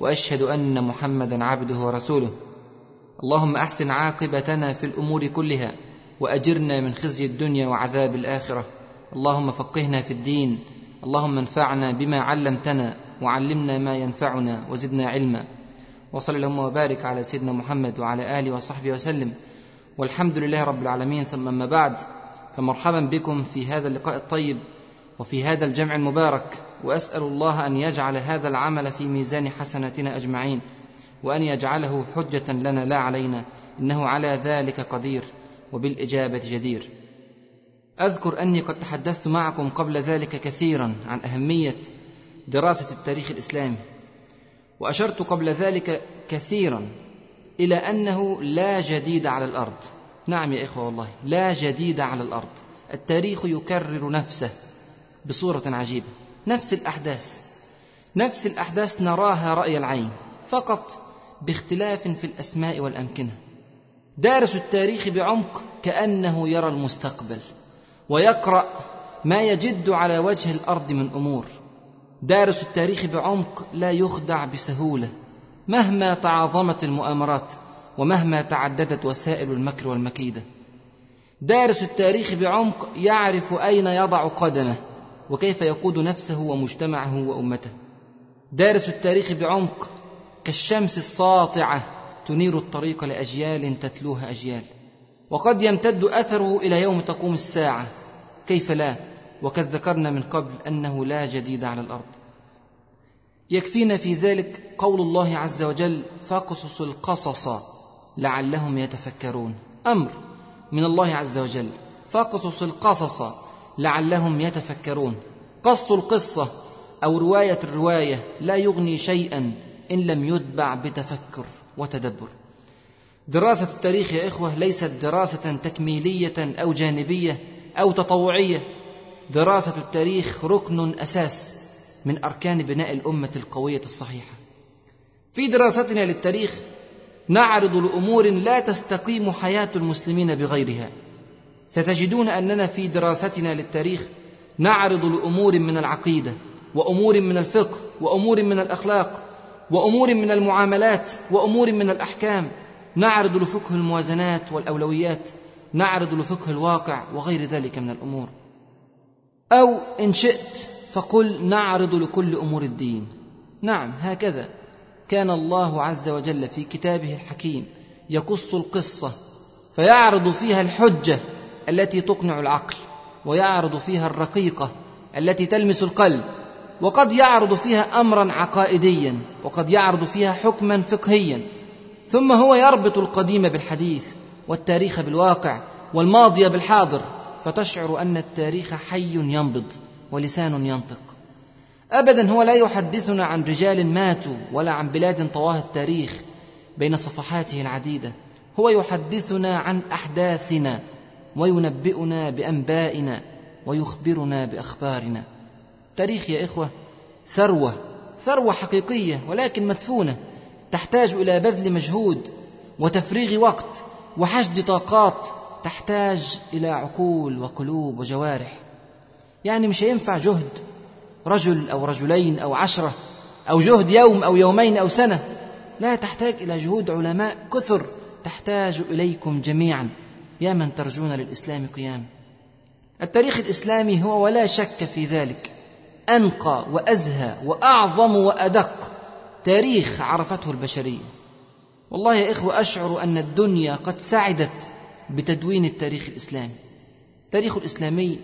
وأشهد أن محمدا عبده ورسوله. اللهم أحسن عاقبتنا في الأمور كلها وأجرنا من خزي الدنيا وعذاب الآخرة. اللهم فقهنا في الدين. اللهم انفعنا بما علمتنا وعلمنا ما ينفعنا وزدنا علما. وصل اللهم وبارك على سيدنا محمد وعلى آله وصحبه وسلم. والحمد لله رب العالمين. ثم أما بعد فمرحبا بكم في هذا اللقاء الطيب وفي هذا الجمع المبارك. وأسأل الله أن يجعل هذا العمل في ميزان حسناتنا أجمعين وأن يجعله حجة لنا لا علينا إنه على ذلك قدير وبالإجابة جدير. أذكر أني قد تحدثت معكم قبل ذلك كثيرا عن أهمية دراسة التاريخ الإسلامي وأشرت قبل ذلك كثيرا إلى أنه لا جديد على الأرض. نعم يا إخوة والله لا جديد على الأرض. التاريخ يكرر نفسه بصورة عجيبة. نفس الأحداث. نفس الأحداث نراها رأي العين فقط باختلاف في الأسماء والأمكنة. دارس التاريخ بعمق كأنه يرى المستقبل ويقرأ ما يجد على وجه الأرض من أمور. دارس التاريخ بعمق لا يخدع بسهولة مهما تعاظمت المؤامرات ومهما تعددت وسائل المكر والمكيدة. دارس التاريخ بعمق يعرف أين يضع قدمه وكيف يقود نفسه ومجتمعه وأمته. دارس التاريخ بعمق كالشمس الساطعة تنير الطريق لأجيال تتلوها أجيال. وقد يمتد أثره إلى يوم تقوم الساعة. كيف لا؟ وقد ذكرنا من قبل أنه لا جديد على الأرض. يكفينا في ذلك قول الله عز وجل فاقصص القصص لعلهم يتفكرون أمر من الله عز وجل فاقصص القصص لعلهم يتفكرون. قص القصة أو رواية الرواية لا يغني شيئا إن لم يتبع بتفكر وتدبر. دراسة التاريخ يا إخوة ليست دراسة تكميلية أو جانبية أو تطوعية. دراسة التاريخ ركن أساس من أركان بناء الأمة القوية الصحيحة. في دراستنا للتاريخ نعرض لأمور لا تستقيم حياة المسلمين بغيرها. ستجدون أننا في دراستنا للتاريخ نعرض لأمور من العقيدة وأمور من الفقه وأمور من الأخلاق وأمور من المعاملات وأمور من الأحكام. نعرض لفقه الموازنات والأولويات نعرض لفقه الواقع وغير ذلك من الأمور. أو إن شئت فقل نعرض لكل أمور الدين. نعم هكذا. كان الله عز وجل في كتابه الحكيم يقص القصة فيعرض فيها الحجة التي تقنع العقل ويعرض فيها الرقيقة التي تلمس القلب وقد يعرض فيها امرا عقائديا وقد يعرض فيها حكما فقهيا. ثم هو يربط القديم بالحديث والتاريخ بالواقع والماضي بالحاضر فتشعر أن التاريخ حي ينبض ولسان ينطق. ابدا هو لا يحدثنا عن رجال ماتوا ولا عن بلاد طواها التاريخ بين صفحاته العديدة. هو يحدثنا عن أحداثنا وينبئنا بأنبائنا ويخبرنا بأخبارنا. تاريخ يا إخوة ثروة ثروة حقيقية ولكن مدفونة تحتاج إلى بذل مجهود وتفريغ وقت وحشد طاقات تحتاج إلى عقول وقلوب وجوارح. يعني مش هينفع جهد رجل أو رجلين أو عشرة أو جهد يوم أو يومين أو سنة. لا تحتاج إلى جهود علماء كثر تحتاج إليكم جميعا. يا من ترجون للإسلام قيام التاريخ الإسلامي هو ولا شك في ذلك. أنقى وأزهى وأعظم وأدق تاريخ عرفته البشرية. والله يا إخوة أشعر أن الدنيا قد سعدت بتدوين التاريخ الإسلامي. التاريخ الإسلامي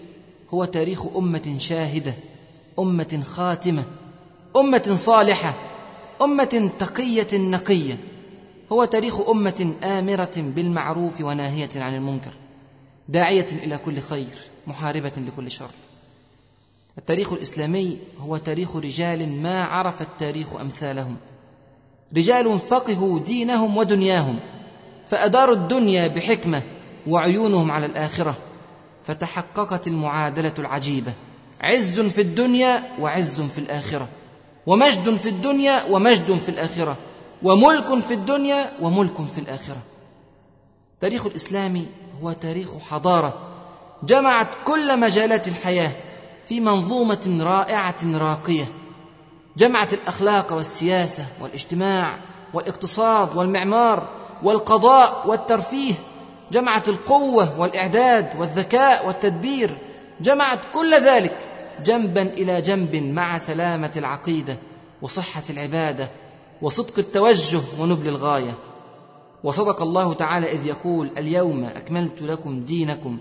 هو تاريخ أمة شاهدة أمة خاتمة أمة صالحة أمة تقية نقية. هو تاريخ أمة آمرة بالمعروف وناهية عن المنكر داعية إلى كل خير محاربة لكل شر. التاريخ الإسلامي هو تاريخ رجال ما عرف التاريخ أمثالهم. رجال فقهوا دينهم ودنياهم فأداروا الدنيا بحكمة وعيونهم على الآخرة فتحققت المعادلة العجيبة. عز في الدنيا وعز في الآخرة ومجد في الدنيا ومجد في الآخرة. وملك في الدنيا وملك في الآخرة. تاريخ الإسلام هو تاريخ حضارة جمعت كل مجالات الحياة في منظومة رائعة راقية. جمعت الأخلاق والسياسة والاجتماع والاقتصاد والمعمار والقضاء والترفيه. جمعت القوة والإعداد والذكاء والتدبير. جمعت كل ذلك جنبا إلى جنب مع سلامة العقيدة وصحة العبادة وصدق التوجه ونبل الغاية. وصدق الله تعالى إذ يقول اليوم أكملت لكم دينكم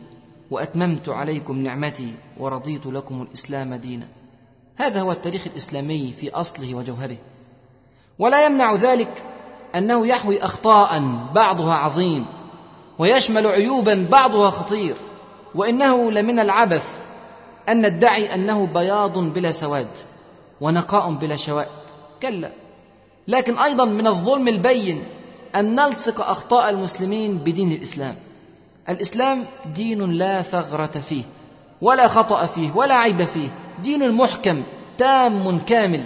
وأتممت عليكم نعمتي ورضيت لكم الإسلام دينا. هذا هو التاريخ الإسلامي في أصله وجوهره. ولا يمنع ذلك أنه يحوي أخطاء بعضها عظيم ويشمل عيوبا بعضها خطير وإنه لمن العبث أن ندعي أنه بياض بلا سواد ونقاء بلا شوائب. كلا. لكن أيضا من الظلم البين أن نلصق أخطاء المسلمين بدين الإسلام. الإسلام دين لا ثغرة فيه ولا خطأ فيه ولا عيب فيه. دين محكم تام كامل.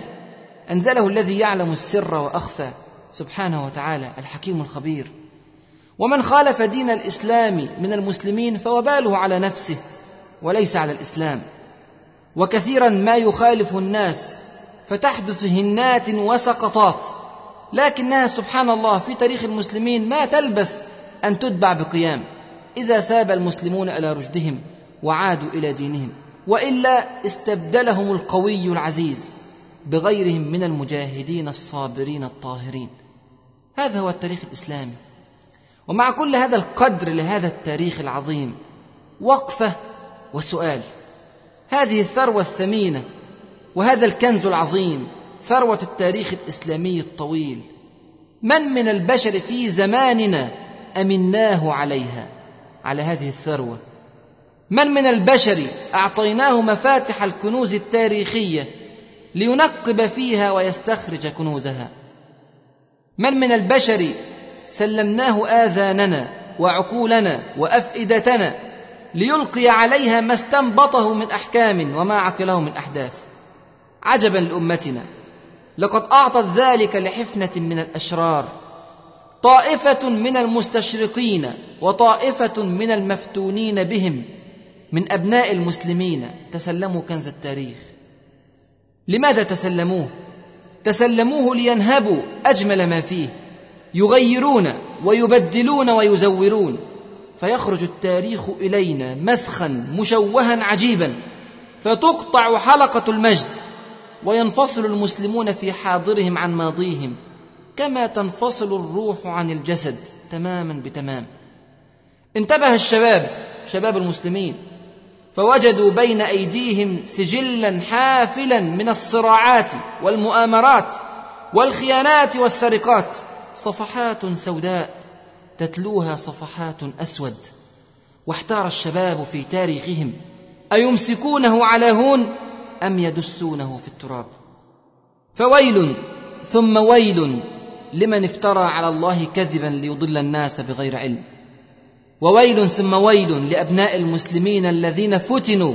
أنزله الذي يعلم السر وأخفى سبحانه وتعالى الحكيم الخبير. ومن خالف دين الإسلام من المسلمين فوباله على نفسه وليس على الإسلام. وكثيرا ما يخالف الناس فتحدث هنات وسقطات. لكنها سبحان الله في تاريخ المسلمين ما تلبث أن تتبع بقيام. إذا ثاب المسلمون إلى رشدهم وعادوا إلى دينهم وإلا استبدلهم القوي العزيز بغيرهم من المجاهدين الصابرين الطاهرين. هذا هو التاريخ الإسلامي. ومع كل هذا القدر لهذا التاريخ العظيم وقفة وسؤال. هذه الثروة الثمينة وهذا الكنز العظيم ثروة التاريخ الإسلامي الطويل. من من البشر في زماننا أمناه عليها؟ على هذه الثروة. من من البشر أعطيناه مفاتح الكنوز التاريخية لينقب فيها ويستخرج كنوزها؟ من من البشر سلمناه آذاننا وعقولنا وأفئدتنا ليلقي عليها ما استنبطه من أحكام وما عقله من أحداث؟ عجبا لأمتنا. لقد أعطت ذلك لحفنة من الأشرار طائفة من المستشرقين وطائفة من المفتونين بهم من أبناء المسلمين. تسلموا كنز التاريخ. لماذا تسلموه؟ تسلموه لينهبوا أجمل ما فيه يغيرون ويبدلون ويزورون. فيخرج التاريخ إلينا مسخا مشوها عجيبا. فتقطع حلقة المجد. وينفصل المسلمون في حاضرهم عن ماضيهم كما تنفصل الروح عن الجسد تماما بتمام. انتبه الشباب شباب المسلمين فوجدوا بين أيديهم سجلا حافلا من الصراعات والمؤامرات والخيانات والسرقات. صفحات سوداء تتلوها صفحات أسود. واحتار الشباب في تاريخهم أيمسكونه على هون؟ أم يدسونه في التراب؟ فويل ثم ويل لمن افترى على الله كذبا ليضل الناس بغير علم. وويل ثم ويل لأبناء المسلمين الذين فتنوا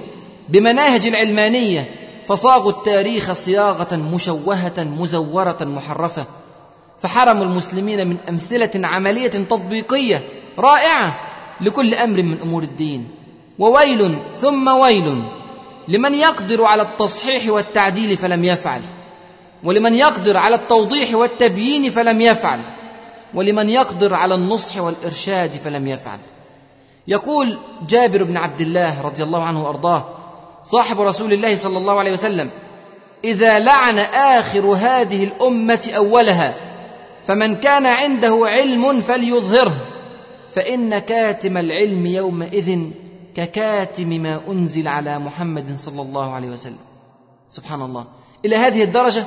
بمناهج العلمانيه فصاغوا التاريخ صياغة مشوهة مزورة محرفة. فحرموا المسلمين من أمثلة عملية تطبيقية رائعة لكل أمر من أمور الدين. وويل ثم ويل لمن يقدر على التصحيح والتعديل فلم يفعل ولمن يقدر على التوضيح والتبيين فلم يفعل ولمن يقدر على النصح والإرشاد فلم يفعل. يقول جابر بن عبد الله رضي الله عنه وأرضاه صاحب رسول الله صلى الله عليه وسلم إذا لعن آخر هذه الأمة أولها فمن كان عنده علم فليظهره فإن كاتم العلم يومئذ ككاتم ما أنزل على محمد صلى الله عليه وسلم. سبحان الله. إلى هذه الدرجة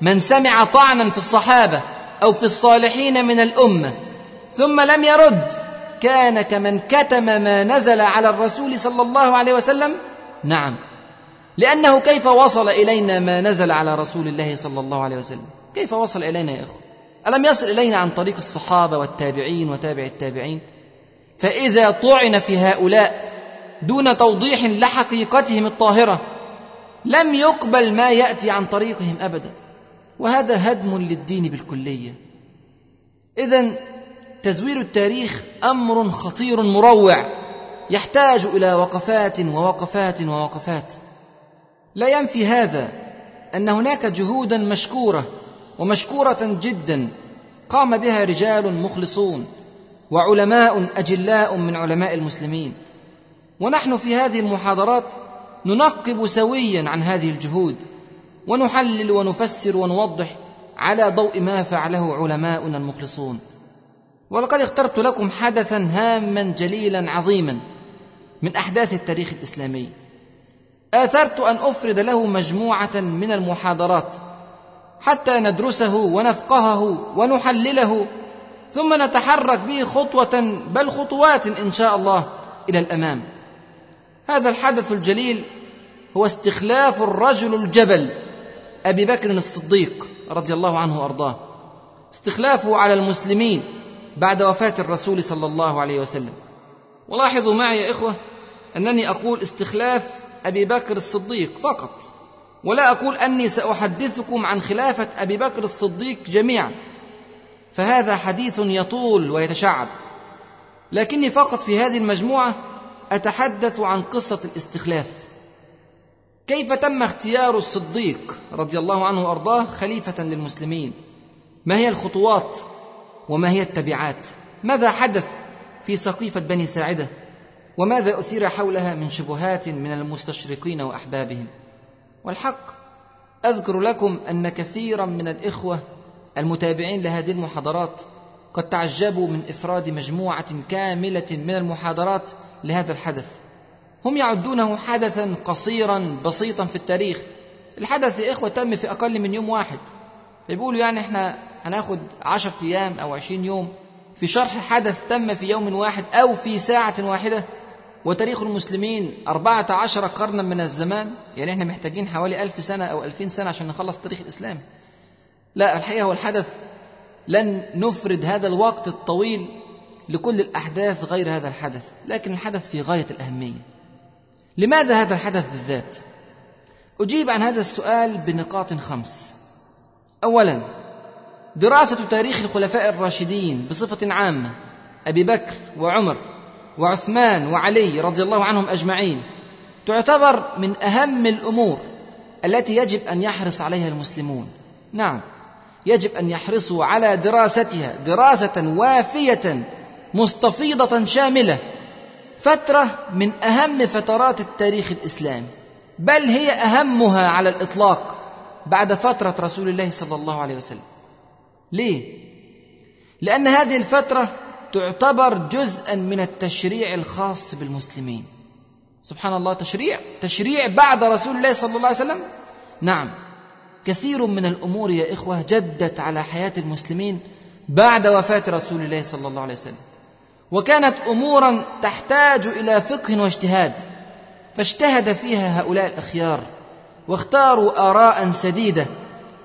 من سمع طعنا في الصحابة أو في الصالحين من الأمة ثم لم يرد كان كمن كتم ما نزل على الرسول صلى الله عليه وسلم. نعم. لأنه كيف وصل إلينا ما نزل على رسول الله صلى الله عليه وسلم؟ كيف وصل إلينا يا إخوة؟ ألم يصل إلينا عن طريق الصحابة والتابعين وتابع التابعين؟ فإذا طعن في هؤلاء دون توضيح لحقيقتهم الطاهرة لم يقبل ما يأتي عن طريقهم ابدا. وهذا هدم للدين بالكلية. اذا تزوير التاريخ أمر خطير مروع يحتاج إلى وقفات ووقفات ووقفات. لا ينفي هذا أن هناك جهودا مشكورة ومشكورة جدا قام بها رجال مخلصون. وعلماء أجلاء من علماء المسلمين. ونحن في هذه المحاضرات ننقب سويا عن هذه الجهود ونحلل ونفسر ونوضح على ضوء ما فعله علماؤنا المخلصون. ولقد اخترت لكم حدثا هاما جليلا عظيما من أحداث التاريخ الإسلامي. آثرت أن أفرد له مجموعة من المحاضرات حتى ندرسه ونفقهه ونحلله ثم نتحرك به خطوة بل خطوات إن شاء الله إلى الأمام. هذا الحدث الجليل هو استخلاف الرجل الجبل أبي بكر الصديق رضي الله عنه وأرضاه. استخلافه على المسلمين بعد وفاة الرسول صلى الله عليه وسلم. ولاحظوا معي يا إخوة أنني أقول استخلاف أبي بكر الصديق فقط ولا أقول أني سأحدثكم عن خلافة أبي بكر الصديق جميعا. فهذا حديث يطول ويتشعب. لكني فقط في هذه المجموعة أتحدث عن قصة الاستخلاف. كيف تم اختيار الصديق رضي الله عنه وأرضاه خليفة للمسلمين؟ ما هي الخطوات وما هي التبعات؟ ماذا حدث في سقيفة بني ساعدة؟ وماذا أثير حولها من شبهات من المستشرقين وأحبابهم؟ والحق أذكر لكم أن كثيرا من الإخوة المتابعين لهذه المحاضرات قد تعجبوا من إفراد مجموعة كاملة من المحاضرات لهذا الحدث. هم يعدونه حدثا قصيرا بسيطا في التاريخ. الحدث يا إخوة تم في أقل من يوم واحد. بيقولوا يعني إحنا هناخد عشرة أيام أو عشرين يوم. في شرح حدث تم في يوم واحد أو في ساعة واحدة. وتاريخ المسلمين أربعة عشر قرنا من الزمان. يعني إحنا محتاجين حوالي ألف سنة أو ألفين سنة عشان نخلص تاريخ الإسلام. لا الحقيقة هو الحدث لن نفرد هذا الوقت الطويل لكل الأحداث غير هذا الحدث لكن الحدث في غاية الأهمية. لماذا هذا الحدث بالذات؟ أجيب عن هذا السؤال بنقاط خمس. اولا دراسة تاريخ الخلفاء الراشدين بصفة عامة أبي بكر وعمر وعثمان وعلي رضي الله عنهم أجمعين تعتبر من أهم الأمور التي يجب أن يحرص عليها المسلمون. نعم. يجب أن يحرصوا على دراستها دراسة وافية مستفيضة شاملة. فترة من أهم فترات التاريخ الإسلامي بل هي أهمها على الإطلاق بعد فترة رسول الله صلى الله عليه وسلم. ليه؟ لأن هذه الفترة تعتبر جزءا من التشريع الخاص بالمسلمين. سبحان الله تشريع تشريع بعد رسول الله صلى الله عليه وسلم؟ نعم. كثير من الأمور يا إخوة جدت على حياة المسلمين بعد وفاة رسول الله صلى الله عليه وسلم. وكانت أمورا تحتاج إلى فقه واجتهاد فاجتهد فيها هؤلاء الأخيار واختاروا آراء سديدة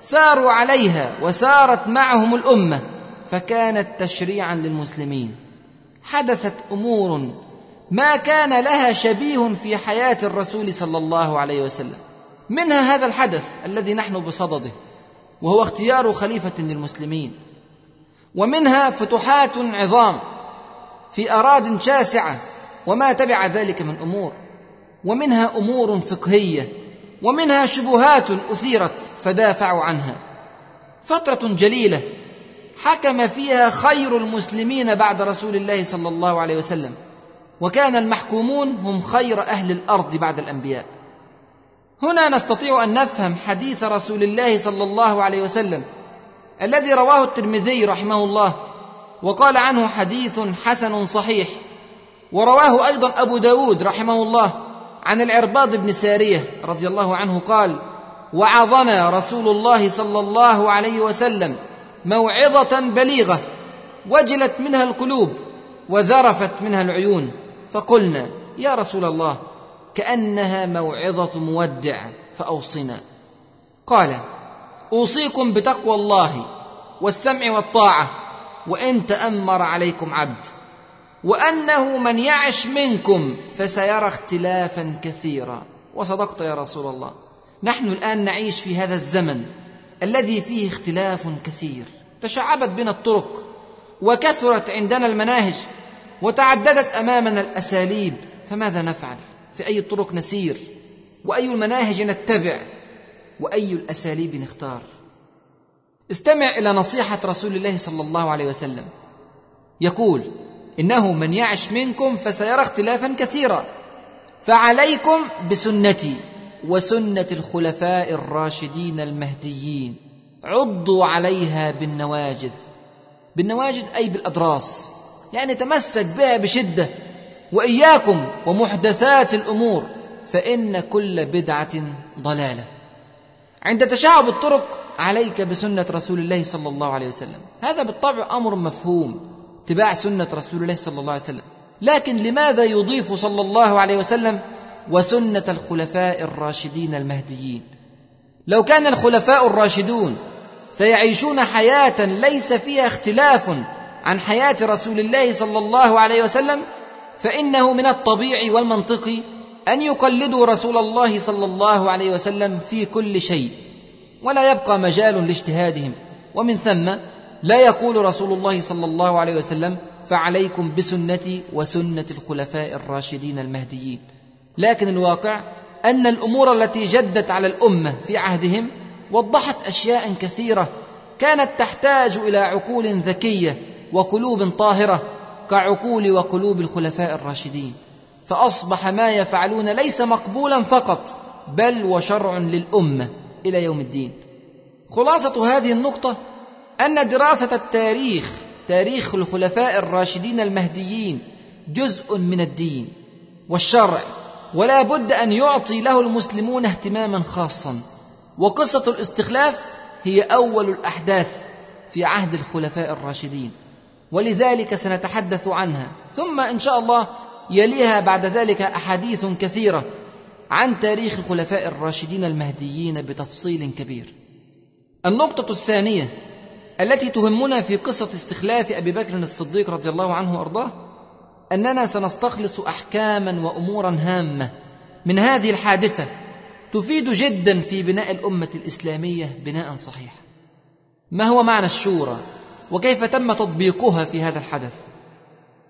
ساروا عليها وسارت معهم الأمة فكانت تشريعا للمسلمين. حدثت أمور ما كان لها شبيه في حياة الرسول صلى الله عليه وسلم. منها هذا الحدث الذي نحن بصدده وهو اختيار خليفة للمسلمين. ومنها فتوحات عظام في أراد شاسعة وما تبع ذلك من أمور. ومنها أمور فقهية ومنها شبهات أثيرت فدافعوا عنها. فترة جليلة حكم فيها خير المسلمين بعد رسول الله صلى الله عليه وسلم. وكان المحكومون هم خير أهل الأرض بعد الأنبياء. هنا نستطيع أن نفهم حديث رسول الله صلى الله عليه وسلم الذي رواه الترمذي رحمه الله وقال عنه حديث حسن صحيح ورواه أيضا أبو داود رحمه الله عن العرباض بن سارية رضي الله عنه قال وعظنا رسول الله صلى الله عليه وسلم موعظة بليغة وجلت منها القلوب وذرفت منها العيون فقلنا يا رسول الله كأنها موعظة مودع فأوصنا. قال أوصيكم بتقوى الله والسمع والطاعة وإن تأمر عليكم عبد وأنه من يعش منكم فسيرى اختلافا كثيرا. وصدقت يا رسول الله. نحن الآن نعيش في هذا الزمن الذي فيه اختلاف كثير. تشعبت بنا الطرق وكثرت عندنا المناهج وتعددت أمامنا الأساليب فماذا نفعل؟ في أي الطرق نسير؟ وأي المناهج نتبع؟ وأي الأساليب نختار؟ استمع إلى نصيحة رسول الله صلى الله عليه وسلم. يقول إنه من يعش منكم فسيرى اختلافا كثيرا. فعليكم بسنتي وسنة الخلفاء الراشدين المهديين. عضوا عليها بالنواجذ. بالنواجذ أي بالاضراس يعني تمسك بها بشدة. وإياكم ومحدثات الأمور فإن كل بدعة ضلالة. عند تشعب الطرق عليك بسنة رسول الله صلى الله عليه وسلم. هذا بالطبع أمر مفهوم اتباع سنة رسول الله صلى الله عليه وسلم. لكن لماذا يضيف صلى الله عليه وسلم وسنة الخلفاء الراشدين المهديين؟ لو كان الخلفاء الراشدون سيعيشون حياة ليس فيها اختلاف عن حياة رسول الله صلى الله عليه وسلم فإنه من الطبيعي والمنطقي أن يقلدوا رسول الله صلى الله عليه وسلم في كل شيء ولا يبقى مجال لاجتهادهم. ومن ثم لا يقول رسول الله صلى الله عليه وسلم فعليكم بسنتي وسنة الخلفاء الراشدين المهديين. لكن الواقع أن الأمور التي جدت على الأمة في عهدهم وضحت أشياء كثيرة كانت تحتاج إلى عقول ذكية وقلوب طاهرة كعقول وقلوب الخلفاء الراشدين فأصبح ما يفعلون ليس مقبولا فقط بل وشرع للأمة إلى يوم الدين. خلاصة هذه النقطة أن دراسة التاريخ تاريخ الخلفاء الراشدين المهديين جزء من الدين والشرع ولا بد أن يعطي له المسلمون اهتماما خاصا. وقصة الاستخلاف هي أول الأحداث في عهد الخلفاء الراشدين. ولذلك سنتحدث عنها. ثم إن شاء الله يليها بعد ذلك أحاديث كثيرة عن تاريخ الخلفاء الراشدين المهديين بتفصيل كبير. النقطة الثانية التي تهمنا في قصة استخلاف أبي بكر الصديق رضي الله عنه وأرضاه أننا سنستخلص احكاما وامورا هامة من هذه الحادثة تفيد جدا في بناء الأمة الإسلامية بناء صحيحا. ما هو معنى الشورى؟ وكيف تم تطبيقها في هذا الحدث؟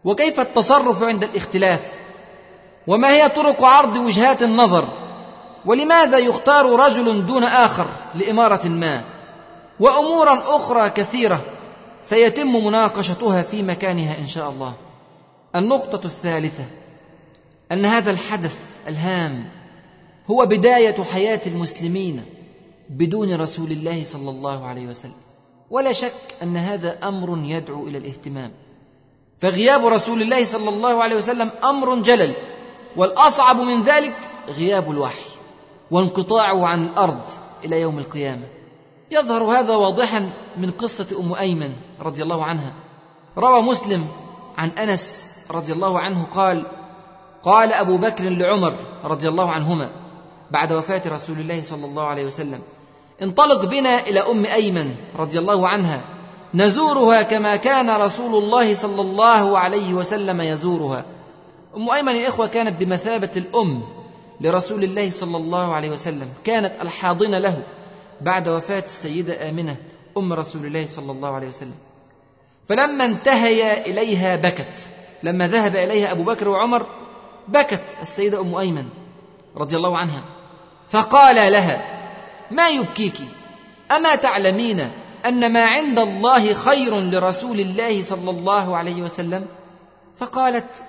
وكيف التصرف عند الاختلاف؟ وما هي طرق عرض وجهات النظر؟ ولماذا يختار رجل دون آخر لإمارة ما؟ وأمورا أخرى كثيرة سيتم مناقشتها في مكانها إن شاء الله. النقطة الثالثة أن هذا الحدث الهام هو بداية حياة المسلمين بدون رسول الله صلى الله عليه وسلم. ولا شك أن هذا أمر يدعو إلى الاهتمام. فغياب رسول الله صلى الله عليه وسلم أمر جلل والأصعب من ذلك غياب الوحي وانقطاعه عن الأرض إلى يوم القيامة. يظهر هذا واضحا من قصة أم أيمن رضي الله عنها. روى مسلم عن أنس رضي الله عنه قال قال أبو بكر لعمر رضي الله عنهما بعد وفاة رسول الله صلى الله عليه وسلم انطلق بنا إلى أم أيمن رضي الله عنها. نزورها كما كان رسول الله صلى الله عليه وسلم يزورها. أم أيمن يا إخوة كانت بمثابة الأم لرسول الله صلى الله عليه وسلم. كانت الحاضنة له بعد وفاة السيدة آمنة أم رسول الله صلى الله عليه وسلم. فلما انتهيا إليها بكت. لما ذهب إليها أبو بكر وعمر بكت السيدة أم أيمن رضي الله عنها. فقال لها ما يبكيك. أما تعلمين أن ما عند الله خير لرسول الله صلى الله عليه وسلم؟ فقالت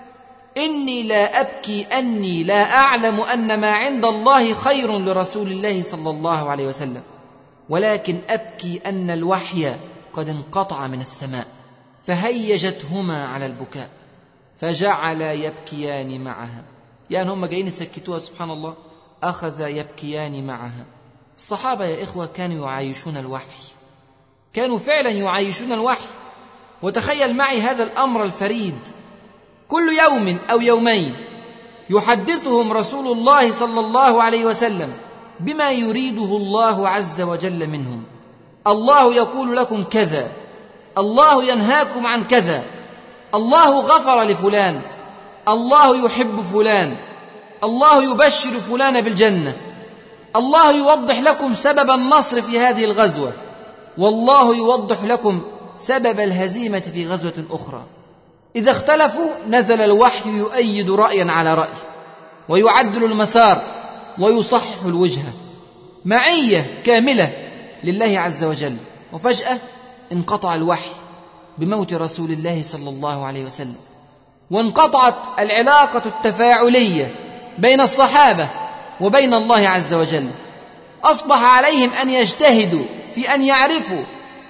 إني لا أبكي أني لا أعلم أن ما عند الله خير لرسول الله صلى الله عليه وسلم. ولكن أبكي أن الوحي قد انقطع من السماء فهيجتهما على البكاء فجعلا يبكيان معها. يعني هم جايين يسكتوها سبحان الله أخذ يبكيان معها. الصحابه يا إخوة كانوا يعايشون الوحي. كانوا فعلا يعايشون الوحي. وتخيل معي هذا الأمر الفريد. كل يوم أو يومين يحدثهم رسول الله صلى الله عليه وسلم بما يريده الله عز وجل منهم. الله يقول لكم كذا. الله ينهاكم عن كذا. الله غفر لفلان. الله يحب فلان. الله يبشر فلان بالجنة. الله يوضح لكم سبب النصر في هذه الغزوة. والله يوضح لكم سبب الهزيمة في غزوة أخرى. إذا اختلفوا نزل الوحي يؤيد رايا على رأي ويعدل المسار ويصحح الوجهه معية كاملة لله عز وجل. وفجأة انقطع الوحي بموت رسول الله صلى الله عليه وسلم. وانقطعت العلاقة التفاعلية بين الصحابة وبين الله عز وجل. أصبح عليهم أن يجتهدوا في أن يعرفوا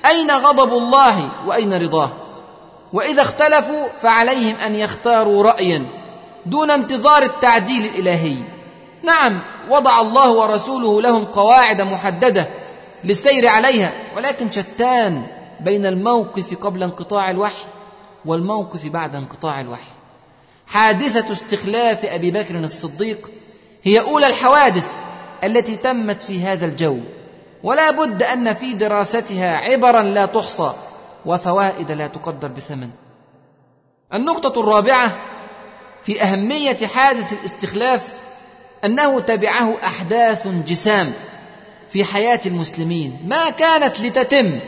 أين غضب الله وأين رضاه. وإذا اختلفوا فعليهم أن يختاروا رايا دون انتظار التعديل الإلهي. نعم وضع الله ورسوله لهم قواعد محددة للسير عليها ولكن شتان بين الموقف قبل انقطاع الوحي والموقف بعد انقطاع الوحي. حادثة استخلاف أبي بكر الصديق هي أولى الحوادث التي تمت في هذا الجو ولا بد أن في دراستها عبرا لا تحصى وفوائد لا تقدر بثمن. النقطة الرابعة في أهمية حادث الاستخلاف أنه تبعه أحداث جسام في حياة المسلمين ما كانت لتتم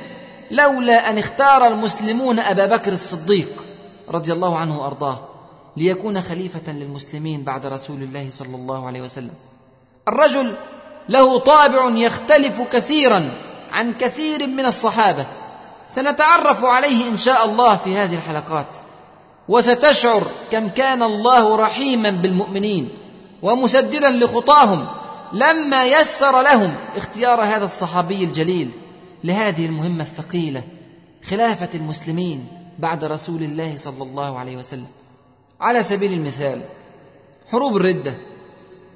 لولا أن اختار المسلمون أبا بكر الصديق رضي الله عنه وأرضاه. ليكون خليفة للمسلمين بعد رسول الله صلى الله عليه وسلم. الرجل له طابع يختلف كثيرا عن كثير من الصحابة. سنتعرف عليه إن شاء الله في هذه الحلقات. وستشعر كم كان الله رحيما بالمؤمنين ومسددا لخطاهم لما يسر لهم اختيار هذا الصحابي الجليل لهذه المهمة الثقيلة خلافة المسلمين بعد رسول الله صلى الله عليه وسلم. على سبيل المثال حروب الردة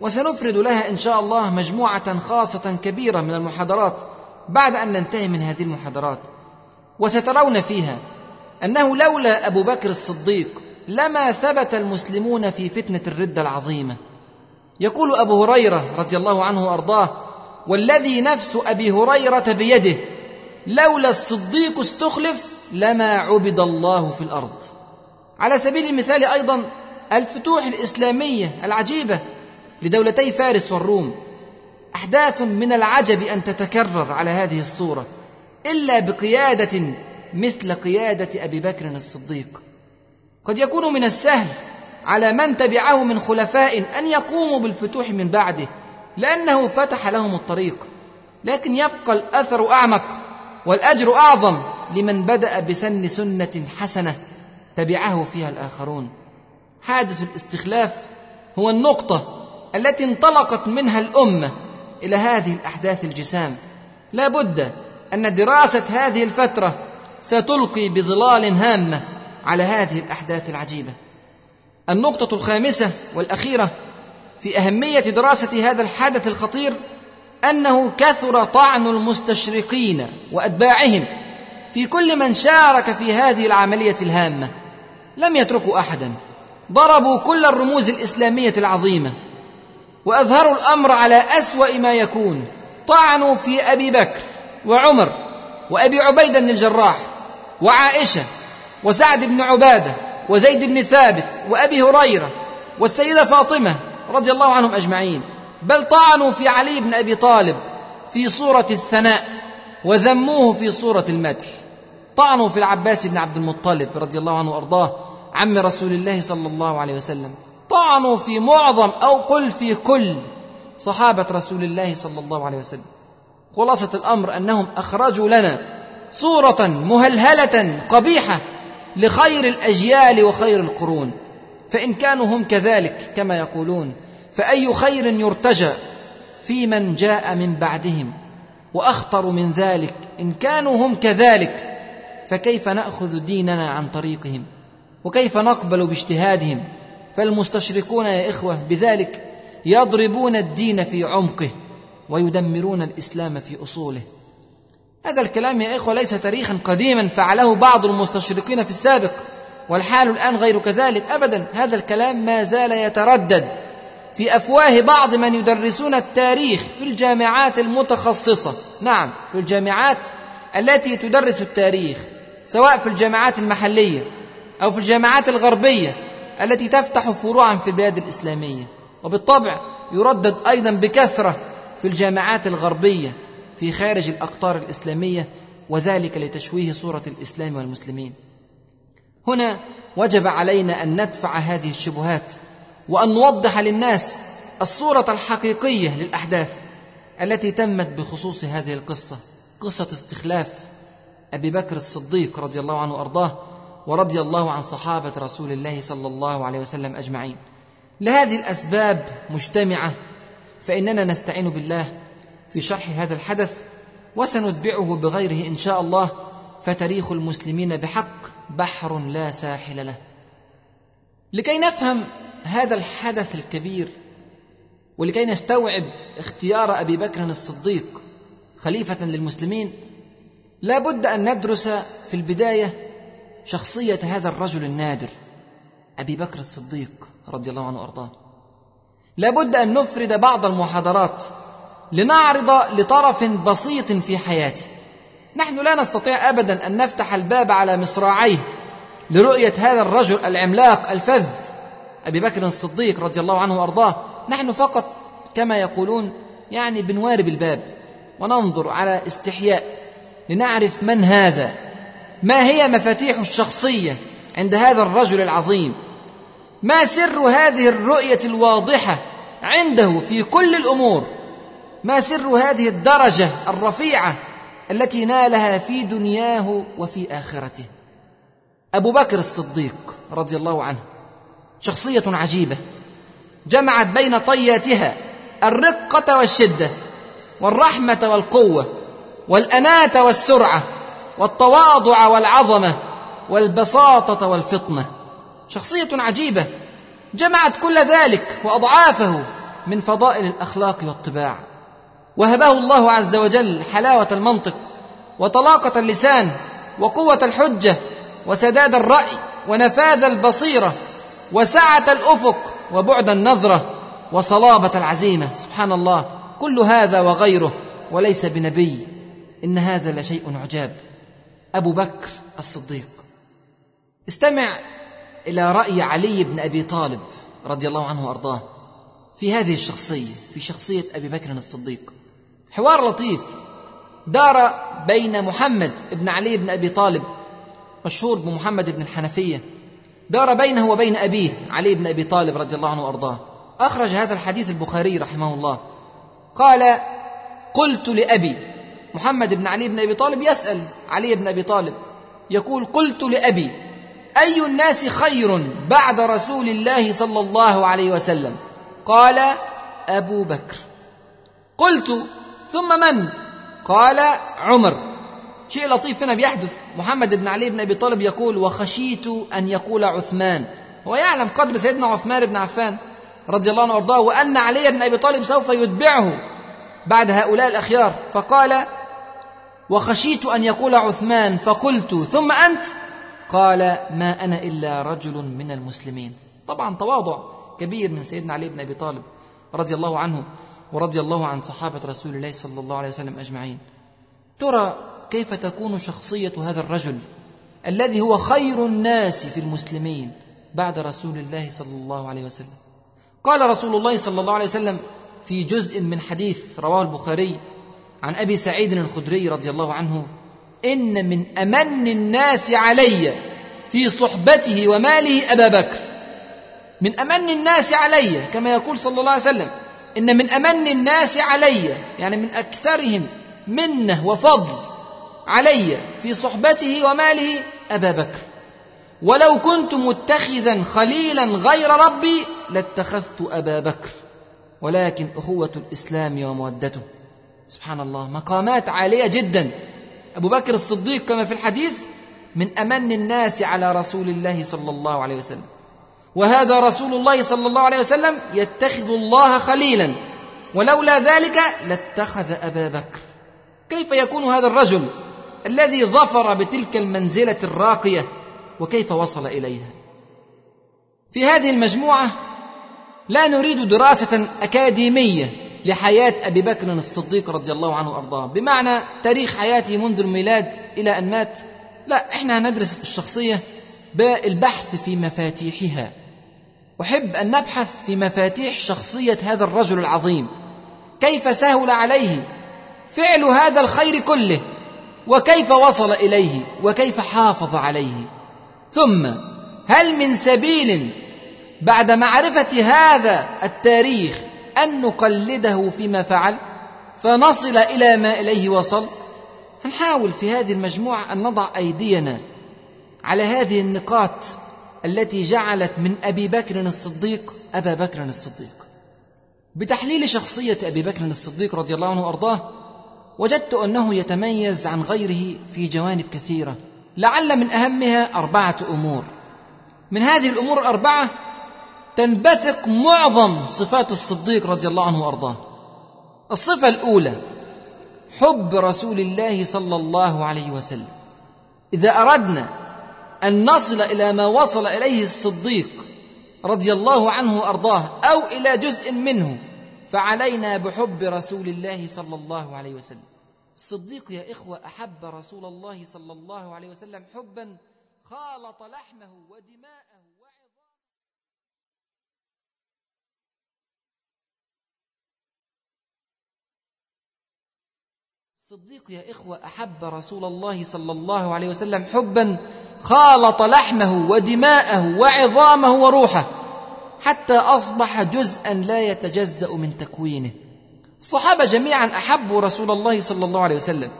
وسنفرد لها إن شاء الله مجموعة خاصة كبيرة من المحاضرات بعد أن ننتهي من هذه المحاضرات. وسترون فيها أنه لولا أبو بكر الصديق لما ثبت المسلمون في فتنة الردة العظيمة. يقول أبو هريرة رضي الله عنه وأرضاه والذي نفس أبي هريرة بيده لولا الصديق استخلف لما عبد الله في الأرض. على سبيل المثال أيضا الفتوح الإسلامية العجيبة لدولتي فارس والروم. أحداث من العجب أن تتكرر على هذه الصورة إلا بقيادة مثل قيادة أبي بكر الصديق. قد يكون من السهل على من تبعه من خلفاء أن يقوموا بالفتوح من بعده لأنه فتح لهم الطريق. لكن يبقى الأثر أعمق والأجر أعظم لمن بدأ بسن سنة حسنة. تبعه فيها الآخرون. حادث الاستخلاف هو النقطة التي انطلقت منها الأمة إلى هذه الأحداث الجسام. لا بد أن دراسة هذه الفترة ستلقي بظلال هامة على هذه الأحداث العجيبة. النقطة الخامسة والأخيرة في أهمية دراسة هذا الحدث الخطير أنه كثر طعن المستشرقين وأتباعهم في كل من شارك في هذه العملية الهامة. لم يتركوا أحدا. ضربوا كل الرموز الإسلامية العظيمة. وأظهروا الأمر على أسوأ ما يكون. طعنوا في أبي بكر وعمر وأبي عبيده بن الجراح وعائشة وسعد بن عبادة وزيد بن ثابت وأبي هريرة والسيدة فاطمة رضي الله عنهم أجمعين. بل طعنوا في علي بن أبي طالب في صورة الثناء وذموه في صورة المدح. طعنوا في العباس بن عبد المطلب رضي الله عنه وأرضاه عم رسول الله صلى الله عليه وسلم. طعنوا في معظم أو قل في كل صحابة رسول الله صلى الله عليه وسلم. خلاصة الأمر أنهم أخرجوا لنا صورة مهلهلة قبيحة لخير الأجيال وخير القرون. فإن كانوا هم كذلك كما يقولون فأي خير يرتجى في من جاء من بعدهم؟ وأخطر من ذلك إن كانوا هم كذلك فكيف نأخذ ديننا عن طريقهم؟ وكيف نقبل باجتهادهم؟ فالمستشركون يا إخوة بذلك يضربون الدين في عمقه ويدمرون الإسلام في أصوله. هذا الكلام يا إخوة ليس تاريخا قديما فعله بعض المستشرقين في السابق والحال الآن غير كذلك ابدا. هذا الكلام ما زال يتردد. في أفواه بعض من يدرسون التاريخ في الجامعات المتخصصة. نعم في الجامعات التي تدرس التاريخ سواء في الجامعات المحلية أو في الجامعات الغربية التي تفتح فروعا في البلاد الإسلامية. وبالطبع يردد أيضا بكثرة في الجامعات الغربية في خارج الأقطار الإسلامية وذلك لتشويه صورة الإسلام والمسلمين. هنا وجب علينا أن ندفع هذه الشبهات وأن نوضح للناس الصورة الحقيقية للأحداث التي تمت بخصوص هذه القصة. قصة استخلاف أبي بكر الصديق رضي الله عنه وأرضاه ورضي الله عن صحابة رسول الله صلى الله عليه وسلم أجمعين. لهذه الأسباب مجتمعة فإننا نستعين بالله في شرح هذا الحدث وسنتبعه بغيره إن شاء الله فتاريخ المسلمين بحق بحر لا ساحل له. لكي نفهم هذا الحدث الكبير ولكي نستوعب اختيار أبي بكر الصديق خليفة للمسلمين لا بد أن ندرس في البداية شخصية هذا الرجل النادر أبي بكر الصديق رضي الله عنه وأرضاه. لا بد أن نفرد بعض المحاضرات لنعرض لطرف بسيط في حياته نحن لا نستطيع ابدا أن نفتح الباب على مصراعيه لرؤية هذا الرجل العملاق الفذ أبي بكر الصديق رضي الله عنه وأرضاه. نحن فقط كما يقولون يعني بنوارب الباب وننظر على استحياء لنعرف من هذا. ما هي مفاتيح الشخصية عند هذا الرجل العظيم؟ ما سر هذه الرؤية الواضحة عنده في كل الأمور؟ ما سر هذه الدرجة الرفيعة التي نالها في دنياه وفي آخرته؟ أبو بكر الصديق رضي الله عنه شخصية عجيبة جمعت بين طياتها الرقة والشدة والرحمة والقوة والاناه والسرعة والتواضع والعظمة والبساطة والفطنة. شخصية عجيبة جمعت كل ذلك وأضعافه من فضائل الأخلاق والطباع. وهبه الله عز وجل حلاوة المنطق وطلاقة اللسان وقوة الحجة وسداد الرأي ونفاذ البصيرة وسعة الأفق وبعد النظرة وصلابة العزيمة. سبحان الله كل هذا وغيره وليس بنبي. إن هذا لشيء عجاب. أبو بكر الصديق. استمع إلى رأي علي بن أبي طالب رضي الله عنه وأرضاه في هذه الشخصية في شخصية أبي بكر الصديق. حوار لطيف. دار بين محمد بن علي بن أبي طالب مشهور بمحمد بن الحنفية. دار بينه وبين أبيه علي بن أبي طالب رضي الله عنه وأرضاه. أخرج هذا الحديث البخاري رحمه الله. قال قلت لأبي محمد بن علي بن أبي طالب يسأل علي بن أبي طالب يقول قلت لأبي أي الناس خير بعد رسول الله صلى الله عليه وسلم؟ قال أبو بكر. قلت ثم من؟ قال عمر. شيء لطيف هنا بيحدث. محمد بن علي بن أبي طالب يقول وخشيت أن يقول عثمان. هو يعلم قدر سيدنا عثمان بن عفان رضي الله عنه وأرضاه وأن علي بن أبي طالب سوف يتبعه بعد هؤلاء الأخيار. فقال وخشيت أن يقول عثمان فقلت ثم أنت؟ قال ما أنا إلا رجل من المسلمين. طبعا تواضع كبير من سيدنا علي بن أبي طالب رضي الله عنه ورضي الله عن صحابة رسول الله صلى الله عليه وسلم أجمعين. ترى كيف تكون شخصية هذا الرجل الذي هو خير الناس في المسلمين بعد رسول الله صلى الله عليه وسلم؟ قال رسول الله صلى الله عليه وسلم في جزء من حديث رواه البخاري عن أبي سعيد الخدري رضي الله عنه إن من أمن الناس علي في صحبته وماله أبا بكر. من أمن الناس علي كما يقول صلى الله عليه وسلم إن من أمن الناس علي يعني من أكثرهم منة وفضل علي في صحبته وماله أبا بكر. ولو كنت متخذا خليلا غير ربي لاتخذت أبا بكر ولكن أخوة الإسلام ومودته. سبحان الله مقامات عالية جدا. أبو بكر الصديق كما في الحديث من أمن الناس على رسول الله صلى الله عليه وسلم. وهذا رسول الله صلى الله عليه وسلم يتخذ الله خليلا. ولولا ذلك لاتخذ أبا بكر. كيف يكون هذا الرجل الذي ظفر بتلك المنزلة الراقية؟ وكيف وصل إليها؟ في هذه المجموعة لا نريد دراسة أكاديمية. لحياة أبي بكر الصديق رضي الله عنه وأرضاه. بمعنى تاريخ حياته منذ الميلاد إلى أن مات. لا إحنا هندرس الشخصية بالبحث في مفاتيحها. أحب أن نبحث في مفاتيح شخصية هذا الرجل العظيم. كيف سهل عليه فعل هذا الخير كله؟ وكيف وصل إليه؟ وكيف حافظ عليه؟ ثم هل من سبيل بعد معرفة هذا التاريخ أن نقلده فيما فعل فنصل إلى ما إليه وصل. هنحاول في هذه المجموعة أن نضع أيدينا على هذه النقاط التي جعلت من أبي بكر الصديق أبا بكر الصديق. بتحليل شخصية أبي بكر الصديق رضي الله عنه وأرضاه وجدت أنه يتميز عن غيره في جوانب كثيرة لعل من أهمها أربعة أمور. من هذه الأمور الأربعة تنبثق معظم صفات الصديق رضي الله عنه وأرضاه. الصفة الأولى حب رسول الله صلى الله عليه وسلم. إذا أردنا أن نصل إلى ما وصل إليه الصديق رضي الله عنه وأرضاه أو إلى جزء منه فعلينا بحب رسول الله صلى الله عليه وسلم. الصديق يا إخوة أحب رسول الله صلى الله عليه وسلم حبا خالط لحمه ودماءه. الصديق يا إخوة أحب رسول الله صلى الله عليه وسلم حبا خالط لحمه ودماءه وعظامه وروحه حتى أصبح جزءا لا يتجزأ من تكوينه. الصحابة جميعا أحبوا رسول الله صلى الله عليه وسلم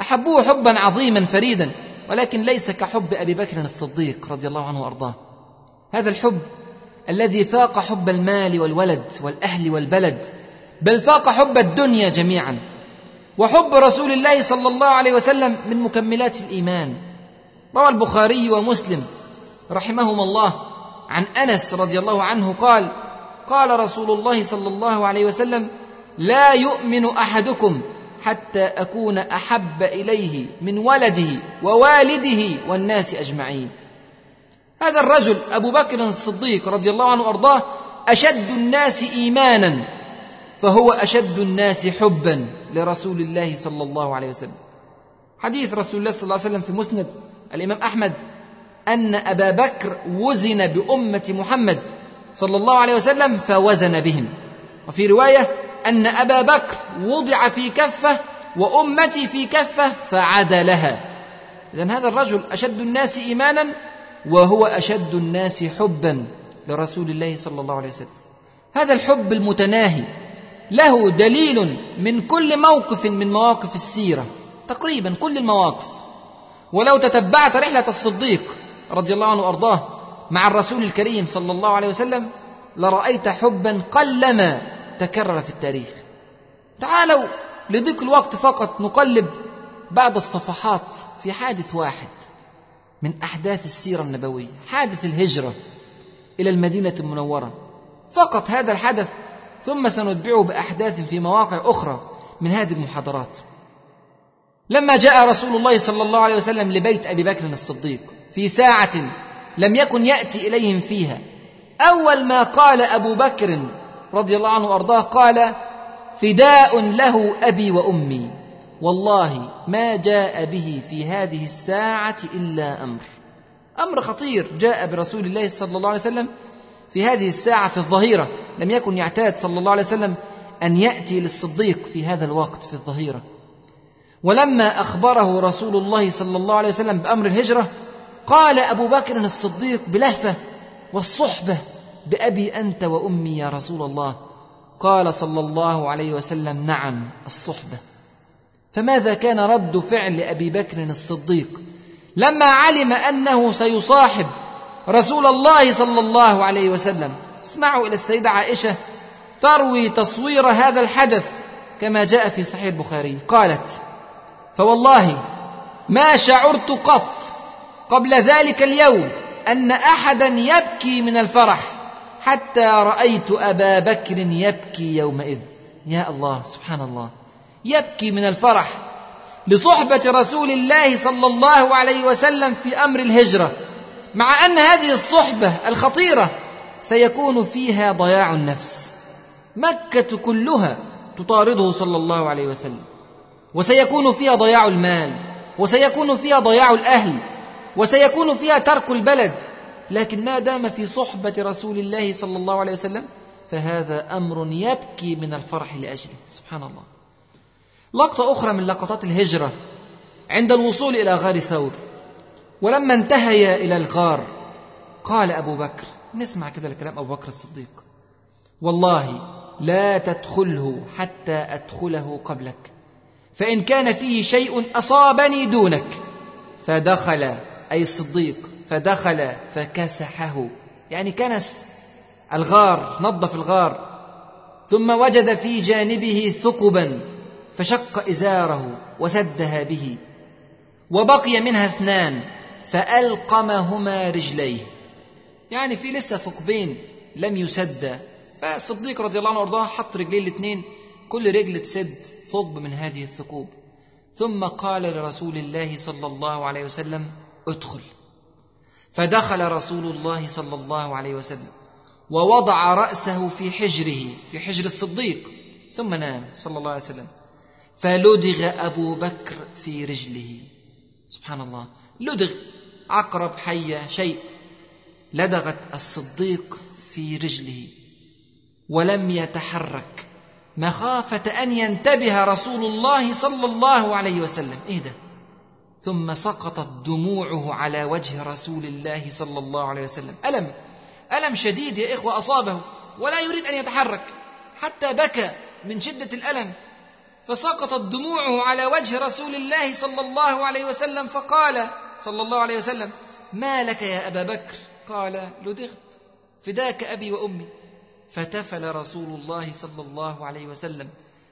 أحبوه حبا عظيما فريدا ولكن ليس كحب أبي بكر الصديق رضي الله عنه وأرضاه. هذا الحب الذي فاق حب المال والولد والأهل والبلد بل فاق حب الدنيا جميعا. وحب رسول الله صلى الله عليه وسلم من مكملات الإيمان. روى البخاري ومسلم رحمهما الله عن أنس رضي الله عنه قال قال رسول الله صلى الله عليه وسلم لا يؤمن أحدكم حتى أكون أحب إليه من ولده ووالده والناس أجمعين. هذا الرجل أبو بكر الصديق رضي الله عنه وأرضاه أشد الناس إيمانا فهو أشد الناس حبا لرسول الله صلى الله عليه وسلم. حديث رسول الله صلى الله عليه وسلم في مسند الإمام أحمد أن أبا بكر وزن بأمة محمد صلى الله عليه وسلم فوزن بهم. وفي رواية أن أبا بكر وضع في كفة وأمتي في كفة فعدلها. اذا هذا الرجل أشد الناس ايمانا وهو أشد الناس حبا لرسول الله صلى الله عليه وسلم. هذا الحب المتناهي له دليل من كل موقف من مواقف السيرة. تقريبا كل المواقف. ولو تتبعت رحلة الصديق رضي الله عنه وأرضاه مع الرسول الكريم صلى الله عليه وسلم لرأيت حبا قلما تكرر في التاريخ. تعالوا لضيق الوقت فقط نقلب بعض الصفحات في حادث واحد من أحداث السيرة النبوية حادث الهجرة إلى المدينة المنورة. فقط هذا الحدث ثم سنتبعه بأحداث في مواقع أخرى من هذه المحاضرات. لما جاء رسول الله صلى الله عليه وسلم لبيت أبي بكر الصديق في ساعة لم يكن يأتي إليهم فيها أول ما قال أبو بكر رضي الله عنه وأرضاه قال فداء له أبي وأمي. والله ما جاء به في هذه الساعة إلا أمر. أمر خطير جاء برسول الله صلى الله عليه وسلم في هذه الساعة في الظهيرة. لم يكن يعتاد صلى الله عليه وسلم أن يأتي للصديق في هذا الوقت في الظهيرة. ولما أخبره رسول الله صلى الله عليه وسلم بأمر الهجرة قال أبو بكر الصديق بلهفة والصحبة بأبي أنت وأمي يا رسول الله. قال صلى الله عليه وسلم نعم الصحبة. فماذا كان رد فعل أبي بكر الصديق؟ لما علم أنه سيصاحب رسول الله صلى الله عليه وسلم. اسمعوا إلى السيدة عائشة تروي تصوير هذا الحدث كما جاء في صحيح البخاري. قالت فوالله ما شعرت قط قبل ذلك اليوم أن أحدا يبكي من الفرح حتى رأيت أبا بكر يبكي يومئذ. يا الله سبحان الله. يبكي من الفرح لصحبة رسول الله صلى الله عليه وسلم في أمر الهجرة. مع أن هذه الصحبة الخطيرة سيكون فيها ضياع النفس. مكة كلها تطارده صلى الله عليه وسلم. وسيكون فيها ضياع المال وسيكون فيها ضياع الأهل وسيكون فيها ترك البلد. لكن ما دام في صحبة رسول الله صلى الله عليه وسلم فهذا أمر يبكي من الفرح لأجله. سبحان الله. لقطة أخرى من لقطات الهجرة عند الوصول إلى غار ثور. ولما انتهيا إلى الغار قال أبو بكر نسمع كده الكلام أبو بكر الصديق. والله لا تدخله حتى أدخله قبلك فإن كان فيه شيء أصابني دونك. فدخل أي الصديق فدخل فكسحه. يعني كنس الغار نظف الغار ثم وجد في جانبه ثقبا فشق إزاره وسدها به وبقي منها اثنان. فألقمهما رجليه. يعني في لسه ثقبين لم يسد. فالصديق رضي الله عنه وأرضاه حط رجليه الاثنين كل رجل تسد ثقب من هذه الثقوب. ثم قال لرسول الله صلى الله عليه وسلم ادخل. فدخل رسول الله صلى الله عليه وسلم ووضع رأسه في حجره في حجر الصديق ثم نام صلى الله عليه وسلم. فلدغ أبو بكر في رجله. سبحان الله. لدغ عقرب حيه شيء لدغت الصديق في رجله ولم يتحرك. مخافة أن ينتبه رسول الله صلى الله عليه وسلم. إيه ده؟ ثم سقطت دموعه على وجه رسول الله صلى الله عليه وسلم. ألم؟ ألم شديد يا إخوة أصابه ولا يريد أن يتحرك. حتى بكى من شدة الألم. فسقطت دموعه على وجه رسول الله صلى الله عليه وسلم فقال صلى الله عليه وسلم ما لك يا أبا بكر؟ قال لدغت فداك أبي وأمي. فتفل رسول الله صلى الله عليه وسلم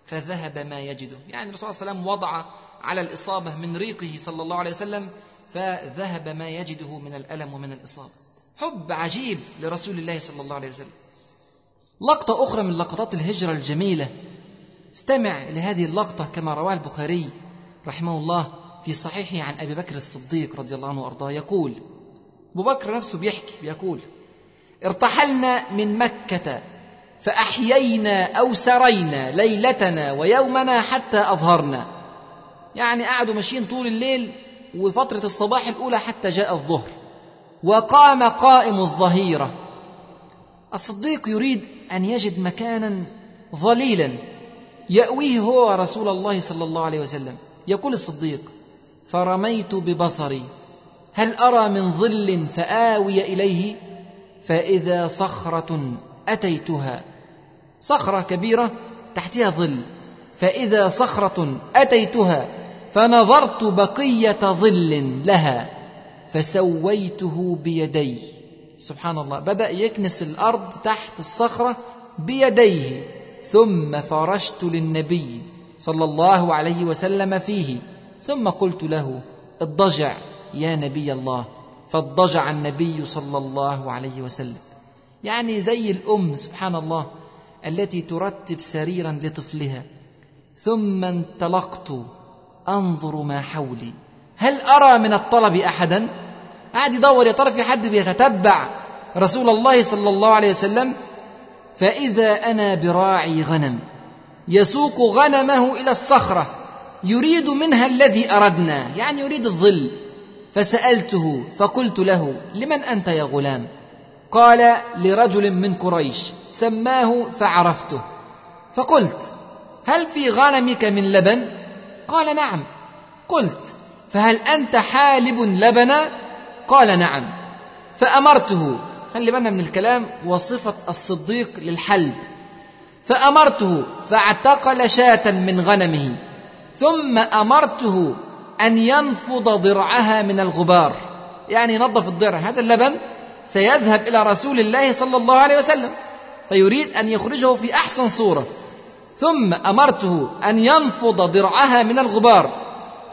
فذهب ما يجده. يعني الرسول صلى الله عليه وسلم وضع على الإصابة من ريقه صلى الله عليه وسلم فذهب ما يجده من الألم ومن الإصابة. حب عجيب لرسول الله صلى الله عليه وسلم. لقطة أخرى من لقطات الهجرة الجميلة استمع لهذه اللقطة كما رواه البخاري رحمه الله في صحيحه عن أبي بكر الصديق رضي الله عنه وأرضاه. يقول أبو بكر نفسه بيحكي بيقول ارتحلنا من مكة فأحيينا أو سرينا ليلتنا ويومنا حتى أظهرنا. يعني قعدوا ماشيين طول الليل وفترة الصباح الأولى حتى جاء الظهر. وقام قائم الظهيرة. الصديق يريد أن يجد مكانا ظليلا. يأويه هو رسول الله صلى الله عليه وسلم. يقول الصديق فرميت ببصري هل أرى من ظل فآوي إليه؟ فإذا صخرة أتيتها. صخرة كبيرة تحتها ظل. فإذا صخرة أتيتها فنظرت بقية ظل لها فسويته بيدي سبحان الله. بدأ يكنس الأرض تحت الصخرة بيديه. ثم فرشت للنبي صلى الله عليه وسلم فيه. ثم قلت له اضجع يا نبي الله. فاضجع النبي صلى الله عليه وسلم. يعني زي الأم سبحان الله التي ترتب سريرا لطفلها. ثم انطلقت أنظر ما حولي. هل أرى من الطلب احدا؟ قاعد يدور يا ترى في حد بيتتبع رسول الله صلى الله عليه وسلم. فإذا أنا براعي غنم يسوق غنمه إلى الصخرة يريد منها الذي أردنا يعني يريد الظل. فسألته فقلت له لمن أنت يا غلام؟ قال لرجل من قريش سماه فعرفته. فقلت هل في غنمك من لبن؟ قال نعم. قلت فهل أنت حالب لبنا؟ قال نعم. فأمرته خلي بالنا من الكلام وصفة الصديق للحلب. فأمرته فاعتقل شاة من غنمه. ثم أمرته أن ينفض ضرعها من الغبار. يعني ينظف الضرع هذا اللبن سيذهب إلى رسول الله صلى الله عليه وسلم. فيريد أن يخرجه في أحسن صورة. ثم أمرته أن ينفض ضرعها من الغبار.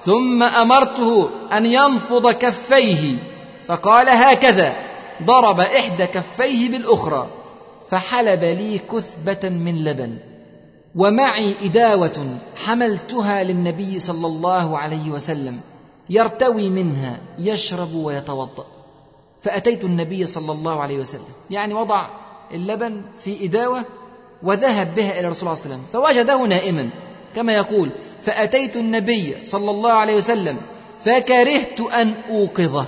ثم أمرته أن ينفض كفيه. فقال هكذا ضرب إحدى كفيه بالأخرى فحلب لي كثبة من لبن ومعي إداوة حملتها للنبي صلى الله عليه وسلم يرتوي منها يشرب ويتوضأ. فأتيت النبي صلى الله عليه وسلم يعني وضع اللبن في إداوة وذهب بها إلى الرسول صلى الله عليه وسلم فوجده نائما كما يقول فأتيت النبي صلى الله عليه وسلم فكرهت أن أوقظه.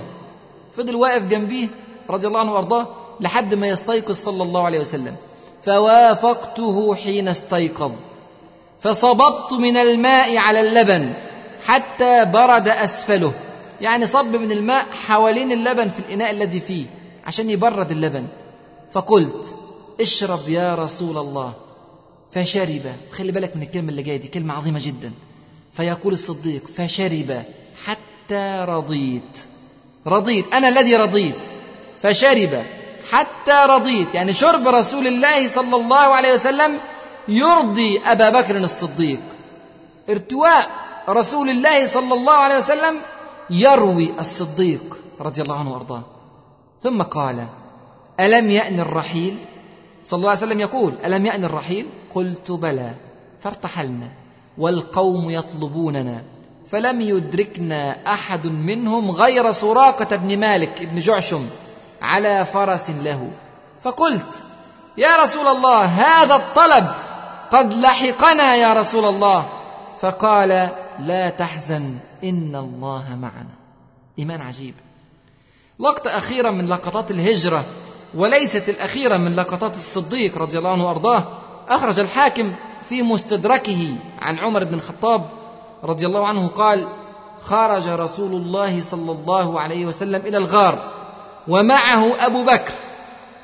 فضل واقف جنبيه رضي الله عنه وأرضاه لحد ما يستيقظ صلى الله عليه وسلم. فوافقته حين استيقظ. فصببت من الماء على اللبن حتى برد أسفله. يعني صب من الماء حوالين اللبن في الإناء الذي فيه عشان يبرد اللبن. فقلت اشرب يا رسول الله. فشرب. خلي بالك من الكلمة اللي جاية دي كلمة عظيمة جدا. فيقول الصديق فشرب حتى رضيت. رضيت. أنا الذي رضيت. فشرب حتى رضيت. يعني شرب رسول الله صلى الله عليه وسلم يرضي أبا بكر الصديق. ارتواء رسول الله صلى الله عليه وسلم يروي الصديق رضي الله عنه وأرضاه. ثم قال ألم يأن الرحيل؟ صلى الله عليه وسلم يقول ألم يأن الرحيل؟ قلت بلى. فارتحلنا. والقوم يطلبوننا. فلم يدركنا أحد منهم غير سراقة بن مالك بن جعشم. على فرس له. فقلت يا رسول الله هذا الطلب قد لحقنا يا رسول الله. فقال لا تحزن إن الله معنا. إيمان عجيب. لقطة أخيرة من لقطات الهجرة وليست الأخيرة من لقطات الصديق رضي الله عنه وأرضاه. أخرج الحاكم في مستدركه عن عمر بن الخطاب رضي الله عنه قال خرج رسول الله صلى الله عليه وسلم إلى الغار. ومعه أبو بكر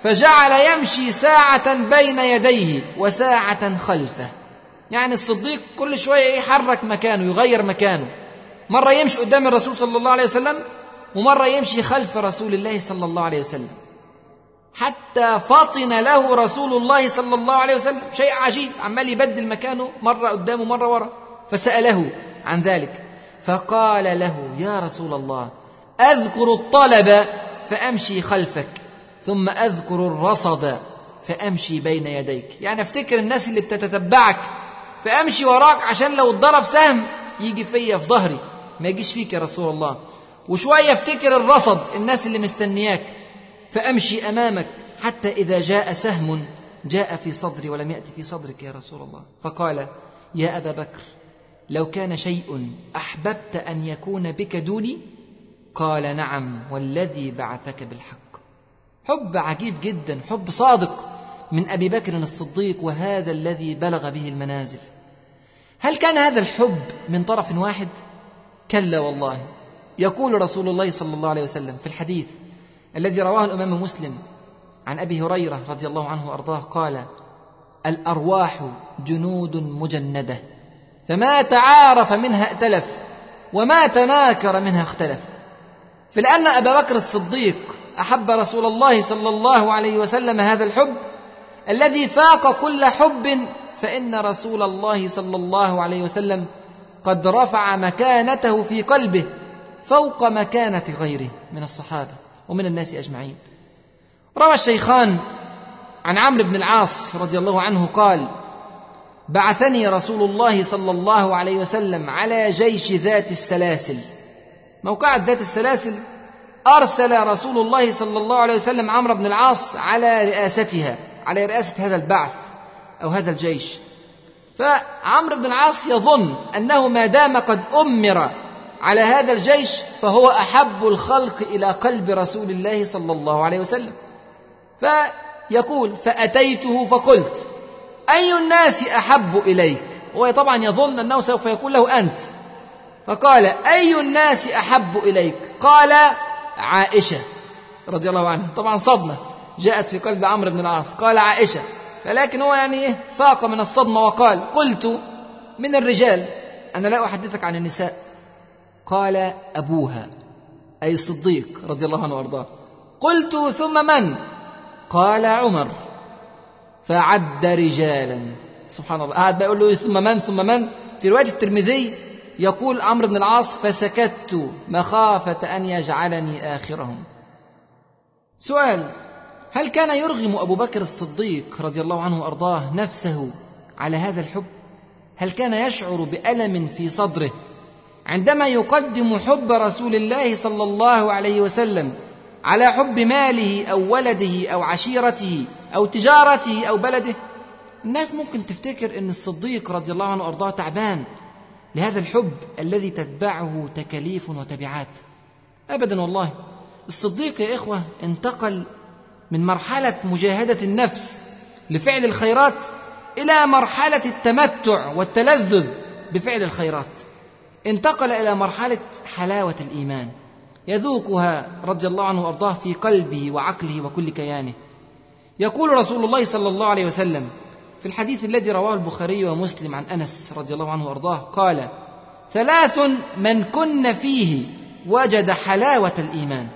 فجعل يمشي ساعة بين يديه وساعة خلفه. يعني الصديق كل شوية يحرك مكانه يغير مكانه. مرة يمشي قدام الرسول صلى الله عليه وسلم ومرة يمشي خلف رسول الله صلى الله عليه وسلم. حتى فطن له رسول الله صلى الله عليه وسلم. شيء عجيب عمال يبدل مكانه مرة قدامه مرة ورا. فسأله عن ذلك فقال له يا رسول الله أذكر الطلب فأمشي خلفك ثم أذكر الرصد فأمشي بين يديك. يعني أفتكر الناس اللي بتتتبعك فأمشي وراك عشان لو اتضرب سهم يجي فيا في ظهري. ما يجيش فيك يا رسول الله. وشوية أفتكر الرصد الناس اللي مستنياك فأمشي أمامك حتى إذا جاء سهم جاء في صدري ولم يأتي في صدرك يا رسول الله. فقال يا أبا بكر لو كان شيء أحببت أن يكون بك دوني قال نعم والذي بعثك بالحق. حب عجيب جدا حب صادق من أبي بكر الصديق وهذا الذي بلغ به المنازل. هل كان هذا الحب من طرف واحد؟ كلا والله. يقول رسول الله صلى الله عليه وسلم في الحديث الذي رواه الامام مسلم عن أبي هريرة رضي الله عنه وأرضاه قال الأرواح جنود مجندة فما تعارف منها ائتلف وما تناكر منها اختلف. فلان أبا بكر الصديق أحب رسول الله صلى الله عليه وسلم هذا الحب الذي فاق كل حب فإن رسول الله صلى الله عليه وسلم قد رفع مكانته في قلبه فوق مكانة غيره من الصحابة ومن الناس أجمعين. روى الشيخان عن عمرو بن العاص رضي الله عنه قال بعثني رسول الله صلى الله عليه وسلم على جيش ذات السلاسل. موقعة ذات السلاسل أرسل رسول الله صلى الله عليه وسلم عمرو بن العاص على رئاستها على رئاسة هذا البعث أو هذا الجيش. فعمرو بن العاص يظن أنه ما دام قد أمر على هذا الجيش فهو أحب الخلق إلى قلب رسول الله صلى الله عليه وسلم. فيقول فأتيته فقلت أي الناس أحب إليك؟ هو طبعا يظن أنه سوف يقول له أنت. فقال أي الناس أحب إليك؟ قال عائشة رضي الله عنها. طبعا صدمة جاءت في قلب عمرو بن العاص. قال عائشة. ولكن هو يعني إيه فاق من الصدمة وقال قلت من الرجال أنا لا أحدثك عن النساء. قال أبوها أي الصديق رضي الله عنه وأرضاه. قلت ثم من؟ قال عمر. فعد رجالا. سبحان الله. قعد بيقول له ثم من ثم من؟ في رواية الترمذي يقول عمرو بن العاص فسكت مخافة أن يجعلني آخرهم. سؤال هل كان يرغم أبو بكر الصديق رضي الله عنه وأرضاه نفسه على هذا الحب؟ هل كان يشعر بألم في صدره؟ عندما يقدم حب رسول الله صلى الله عليه وسلم على حب ماله أو ولده أو عشيرته أو تجارته أو بلده الناس ممكن تفتكر إن الصديق رضي الله عنه وأرضاه تعبان لهذا الحب الذي تتبعه تكاليف وتبعات. ابدا والله. الصديق يا إخوة انتقل من مرحلة مجاهدة النفس لفعل الخيرات إلى مرحلة التمتع والتلذذ بفعل الخيرات. انتقل إلى مرحلة حلاوة الإيمان. يذوقها رضي الله عنه وأرضاه في قلبه وعقله وكل كيانه. يقول رسول الله صلى الله عليه وسلم في الحديث الذي رواه البخاري ومسلم عن أنس رضي الله عنه وأرضاه قال ثلاث من كن فيه وجد حلاوة الإيمان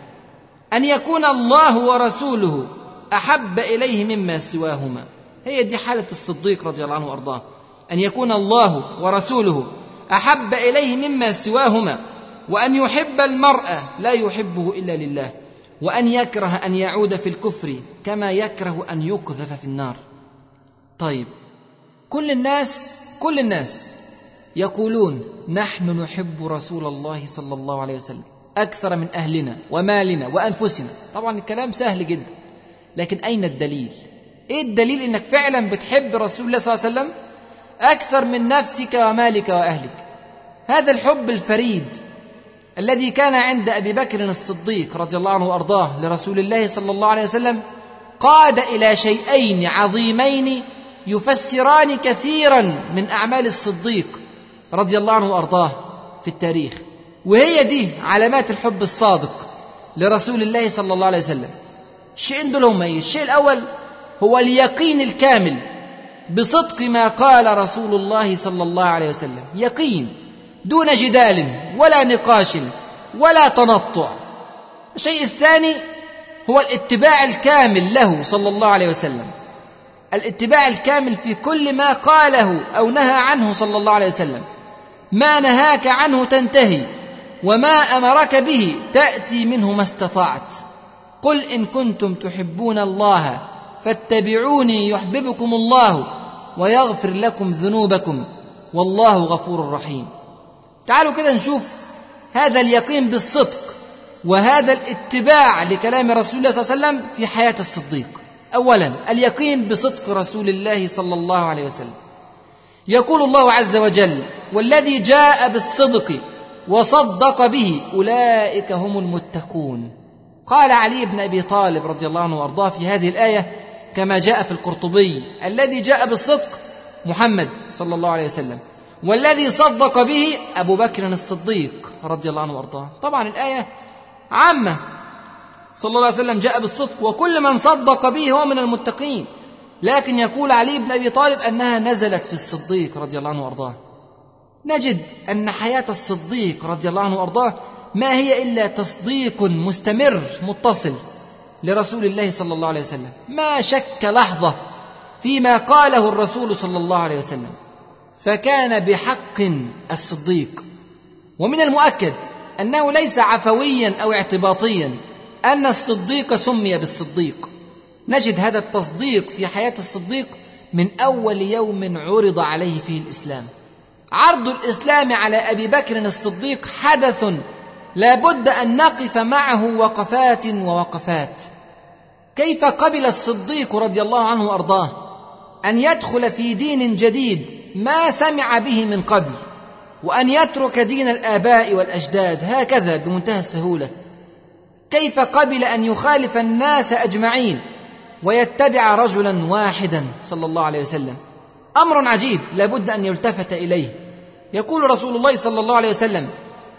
أن يكون الله ورسوله أحب إليه مما سواهما. هي دي حالة الصديق رضي الله عنه وأرضاه أن يكون الله ورسوله أحب إليه مما سواهما وأن يحب المرء لا يحبه إلا لله وأن يكره أن يعود في الكفر كما يكره أن يقذف في النار. طيب كل الناس كل الناس يقولون نحن نحب رسول الله صلى الله عليه وسلم أكثر من أهلنا ومالنا وأنفسنا. طبعا الكلام سهل جدا لكن أين الدليل؟ إيه الدليل إنك فعلا بتحب رسول الله صلى الله عليه وسلم أكثر من نفسك ومالك وأهلك؟ هذا الحب الفريد الذي كان عند أبي بكر الصديق رضي الله عنه وأرضاه لرسول الله صلى الله عليه وسلم قاد إلى شيئين عظيمين يفسران كثيرا من أعمال الصديق رضي الله عنه وأرضاه في التاريخ. وهي دي علامات الحب الصادق لرسول الله صلى الله عليه وسلم. الشيئين دول هم إيه الشيء الأول هو اليقين الكامل بصدق ما قال رسول الله صلى الله عليه وسلم. يقين دون جدال ولا نقاش ولا تنطع. الشيء الثاني هو الاتباع الكامل له صلى الله عليه وسلم. الاتباع الكامل في كل ما قاله أو نهى عنه صلى الله عليه وسلم. ما نهاك عنه تنتهي وما أمرك به تأتي منه ما استطعت. قل إن كنتم تحبون الله فاتبعوني يحببكم الله ويغفر لكم ذنوبكم والله غفور رحيم. تعالوا كده نشوف هذا اليقين بالصدق وهذا الاتباع لكلام رسول الله صلى الله عليه وسلم في حياة الصديق. اولا اليقين بصدق رسول الله صلى الله عليه وسلم. يقول الله عز وجل والذي جاء بالصدق وصدق به أولئك هم المتقون. قال علي بن أبي طالب رضي الله عنه وأرضاه في هذه الآية كما جاء في القرطبي الذي جاء بالصدق محمد صلى الله عليه وسلم والذي صدق به أبو بكر الصديق رضي الله عنه وأرضاه. طبعا الآية عامة. صلى الله عليه وسلم جاء بالصدق وكل من صدق به هو من المتقين. لكن يقول علي بن أبي طالب أنها نزلت في الصديق رضي الله عنه وأرضاه. نجد أن حياة الصديق رضي الله عنه وأرضاه ما هي إلا تصديق مستمر متصل لرسول الله صلى الله عليه وسلم. ما شك لحظة فيما قاله الرسول صلى الله عليه وسلم. فكان بحق الصديق. ومن المؤكد أنه ليس عفويا أو اعتباطيا. أن الصديق سمي بالصديق. نجد هذا التصديق في حياة الصديق من أول يوم عرض عليه فيه الإسلام. عرض الإسلام على أبي بكر الصديق حدث لا بد أن نقف معه وقفات ووقفات. كيف قبل الصديق رضي الله عنه وأرضاه أن يدخل في دين جديد ما سمع به من قبل وأن يترك دين الآباء والأجداد؟ هكذا بمنتهى السهولة. كيف قبل أن يخالف الناس أجمعين ويتبع رجلا واحدا صلى الله عليه وسلم؟ أمر عجيب لابد أن يلتفت إليه. يقول رسول الله صلى الله عليه وسلم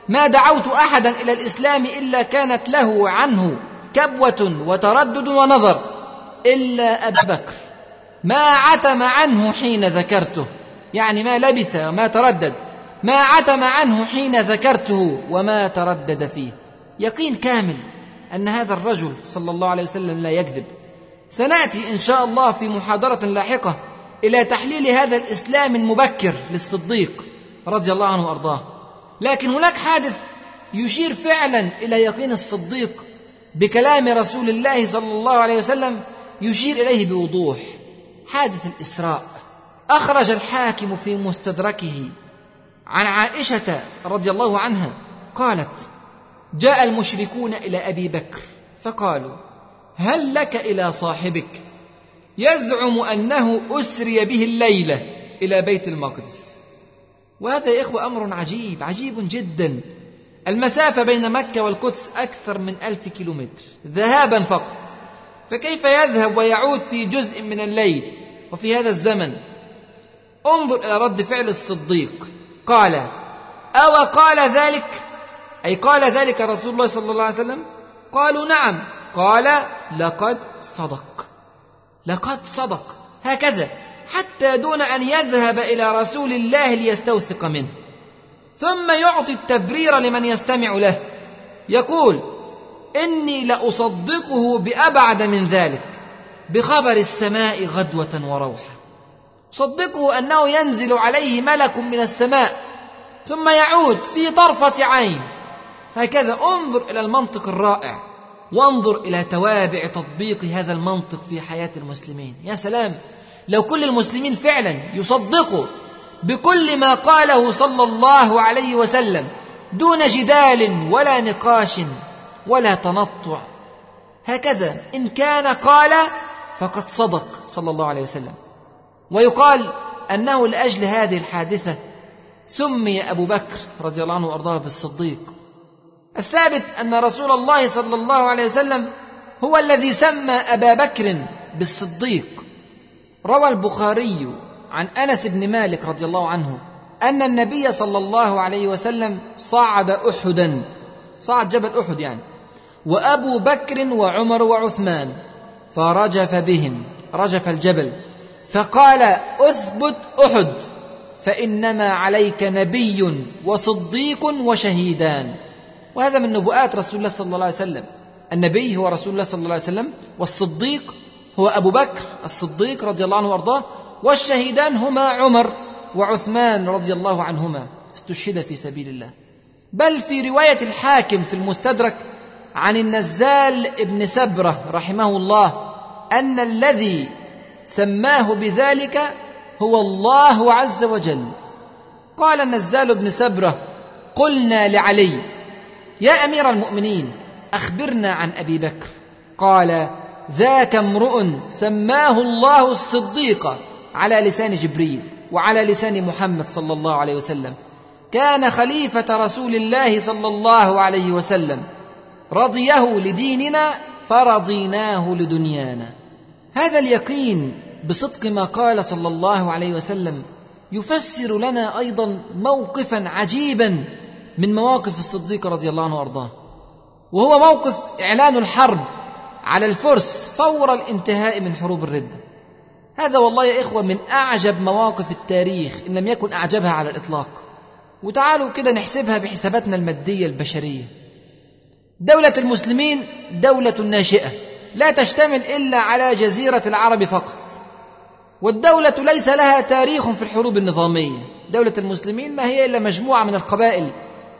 ما دعوت احدا إلى الإسلام إلا كانت له عنه كبوة وتردد ونظر إلا ابا بكر. ما عتم عنه حين ذكرته. يعني ما لبث وما تردد. ما عتم عنه حين ذكرته وما تردد فيه. يقين كامل. أن هذا الرجل صلى الله عليه وسلم لا يكذب. سنأتي إن شاء الله في محاضرة لاحقة إلى تحليل هذا الإسلام المبكر للصديق رضي الله عنه وأرضاه. لكن هناك حادث يشير فعلا إلى يقين الصديق بكلام رسول الله صلى الله عليه وسلم يشير إليه بوضوح. حادث الإسراء. أخرج الحاكم في مستدركه عن عائشة رضي الله عنها قالت جاء المشركون إلى أبي بكر فقالوا هل لك إلى صاحبك؟ يزعم أنه أسري به الليلة إلى بيت المقدس. وهذا يا إخوة أمر عجيب عجيب جدا. المسافة بين مكة والقدس أكثر من ألف كيلومتر ذهابا فقط. فكيف يذهب ويعود في جزء من الليل وفي هذا الزمن؟ انظر إلى رد فعل الصديق. قال أو قال ذلك؟ أي قال ذلك رسول الله صلى الله عليه وسلم؟ قالوا نعم. قال لقد صدق. لقد صدق. هكذا. حتى دون أن يذهب إلى رسول الله ليستوثق منه. ثم يعطي التبرير لمن يستمع له. يقول إني لأصدقه بأبعد من ذلك. بخبر السماء غدوة وروحة صدقه أنه ينزل عليه ملك من السماء. ثم يعود في طرفة عين. هكذا انظر إلى المنطق الرائع وانظر إلى توابع تطبيق هذا المنطق في حياة المسلمين. يا سلام لو كل المسلمين فعلا يصدقوا بكل ما قاله صلى الله عليه وسلم دون جدال ولا نقاش ولا تنطع هكذا إن كان قال فقد صدق صلى الله عليه وسلم. ويقال أنه لأجل هذه الحادثة سمي أبو بكر رضي الله عنه وأرضاه بالصديق. الثابت أن رسول الله صلى الله عليه وسلم هو الذي سمى أبا بكر بالصديق. روى البخاري عن أنس بن مالك رضي الله عنه أن النبي صلى الله عليه وسلم صعد أحدا صعد جبل أحد يعني وأبو بكر وعمر وعثمان فرجف بهم رجف الجبل فقال أثبت أحد فإنما عليك نبي وصديق وشهيدان. وهذا من نبوءات رسول الله صلى الله عليه وسلم. النبي هو رسول الله صلى الله عليه وسلم والصديق هو أبو بكر الصديق رضي الله عنه وأرضاه والشهيدان هما عمر وعثمان رضي الله عنهما. استشهد في سبيل الله. بل في رواية الحاكم في المستدرك عن النزال ابن سبرة رحمه الله أن الذي سماه بذلك هو الله عز وجل. قال النزال بن سبرة قلنا لعلي يا أمير المؤمنين أخبرنا عن أبي بكر. قال ذاك امرؤ سماه الله الصديق على لسان جبريل وعلى لسان محمد صلى الله عليه وسلم. كان خليفة رسول الله صلى الله عليه وسلم. رضيه لديننا فرضيناه لدنيانا. هذا اليقين بصدق ما قال صلى الله عليه وسلم يفسر لنا أيضا موقفا عجيبا من مواقف الصديق رضي الله عنه وأرضاه. وهو موقف إعلان الحرب على الفرس فور الانتهاء من حروب الرده هذا والله يا إخوة من أعجب مواقف التاريخ إن لم يكن أعجبها على الإطلاق. وتعالوا كده نحسبها بحساباتنا المادية البشرية. دولة المسلمين دولة ناشئة. لا تشتمل إلا على جزيرة العرب فقط. والدولة ليس لها تاريخ في الحروب النظامية. دولة المسلمين ما هي إلا مجموعة من القبائل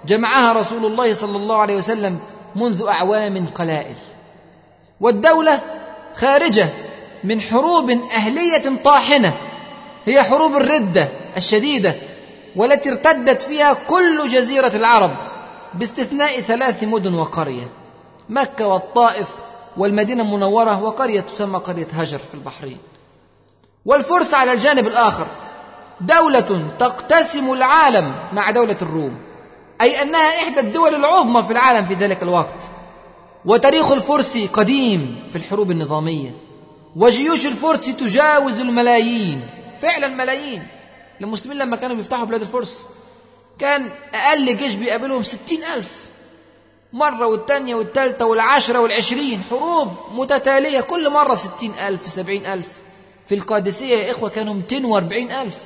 جمعها رسول الله صلى الله عليه وسلم منذ أعوام قلائل. والدولة خارجة من حروب أهلية طاحنة هي حروب الردة الشديدة والتي ارتدت فيها كل جزيرة العرب باستثناء ثلاث مدن وقرية مكة والطائف والمدينة المنورة وقرية تسمى قرية هجر في البحرين. والفرس على الجانب الآخر دولة تقتسم العالم مع دولة الروم. أي أنها إحدى الدول العظمى في العالم في ذلك الوقت. وتاريخ الفرس قديم في الحروب النظامية. وجيوش الفرس تجاوز الملايين. فعلا ملايين. المسلمين لما كانوا بيفتحوا بلاد الفرس كان أقل جيش بيقابلهم ستين ألف. مرة والتانية والتالتة والعشرة والعشرين. حروب متتالية. كل مرة ستين ألف سبعين ألف. في القادسية يا إخوة كانوا مئتين وأربعين ألف.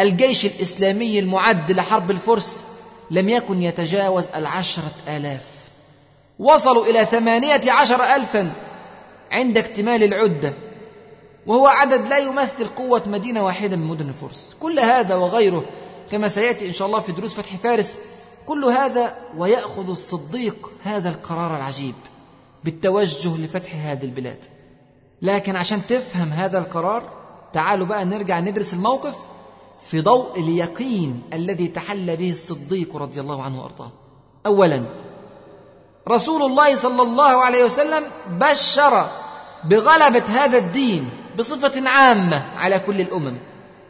الجيش الإسلامي المعد لحرب الفرس لم يكن يتجاوز العشرة آلاف. وصلوا إلى ثمانية عشر ألفا عند اكتمال العدة وهو عدد لا يمثل قوة مدينة واحدة من مدن الفرس كل هذا وغيره كما سيأتي إن شاء الله في دروس فتح فارس كل هذا ويأخذ الصديق هذا القرار العجيب بالتوجه لفتح هذه البلاد. لكن عشان تفهم هذا القرار تعالوا بقى نرجع ندرس الموقف في ضوء اليقين الذي تحلى به الصديق رضي الله عنه وأرضاه. اولا رسول الله صلى الله عليه وسلم بشر بغلبة هذا الدين بصفة عامة على كل الأمم.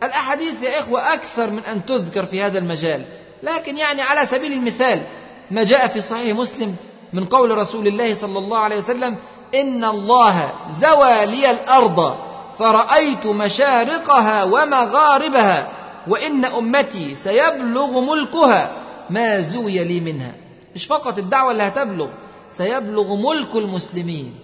الأحاديث يا إخوة أكثر من أن تذكر في هذا المجال لكن يعني على سبيل المثال ما جاء في صحيح مسلم من قول رسول الله صلى الله عليه وسلم إن الله زوى لي الأرض فرأيت مشارقها ومغاربها. وإن أمتي سيبلغ ملكها ما زوي لي منها. مش فقط الدعوة اللي هتبلغ سيبلغ ملك المسلمين.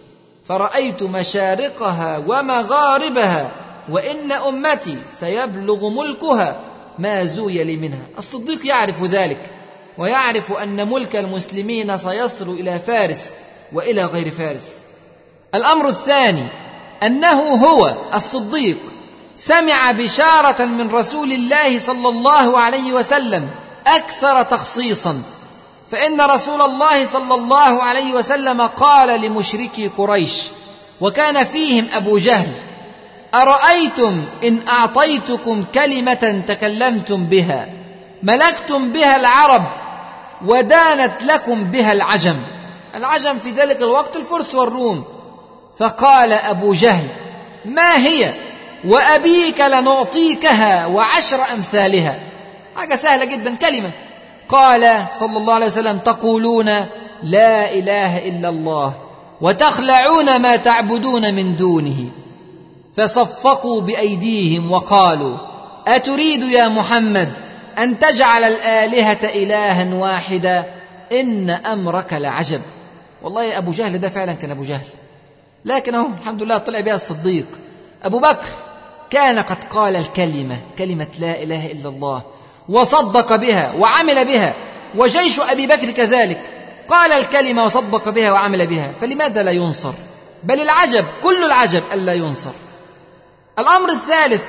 فرأيت مشارقها ومغاربها وإن أمتي سيبلغ ملكها ما زوي لي منها. الصديق يعرف ذلك ويعرف أن ملك المسلمين سيصل إلى فارس وإلى غير فارس. الأمر الثاني أنه هو الصديق. سمع بشارة من رسول الله صلى الله عليه وسلم أكثر تخصيصا. فإن رسول الله صلى الله عليه وسلم قال لمشركي قريش وكان فيهم أبو جهل أرأيتم إن أعطيتكم كلمة تكلمتم بها؟ ملكتم بها العرب ودانت لكم بها العجم. العجم في ذلك الوقت الفرس والروم. فقال أبو جهل ما هي؟ وأبيك لنعطيكها وعشر أمثالها. حاجة سهلة جدا كلمة. قال صلى الله عليه وسلم تقولون لا إله إلا الله وتخلعون ما تعبدون من دونه. فصفقوا بأيديهم وقالوا أتريد يا محمد أن تجعل الآلهة إلها واحدا؟ إن أمرك لعجب. والله أبو جهل ده فعلا كان أبو جهل. لكن أهو الحمد لله طلع بها الصديق. أبو بكر كان قد قال الكلمة كلمة لا إله إلا الله وصدق بها وعمل بها وجيش أبي بكر كذلك. قال الكلمة وصدق بها وعمل بها فلماذا لا ينصر؟ بل العجب كل العجب ألا ينصر. الأمر الثالث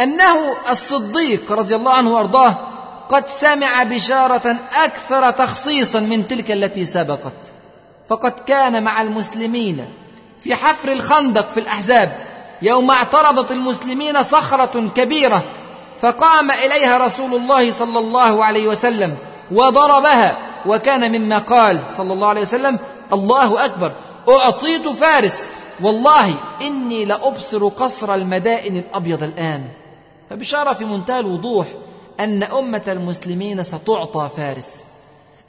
أنه الصديق رضي الله عنه وأرضاه قد سمع بشارة أكثر تخصيصا من تلك التي سبقت. فقد كان مع المسلمين في حفر الخندق في الأحزاب. يوم اعترضت المسلمين صخرة كبيرة فقام إليها رسول الله صلى الله عليه وسلم وضربها وكان مما قال صلى الله عليه وسلم الله أكبر أعطيت فارس والله إني لأبصر قصر المدائن الأبيض الآن. فبشارة في منتهى الوضوح أن أمة المسلمين ستعطى فارس.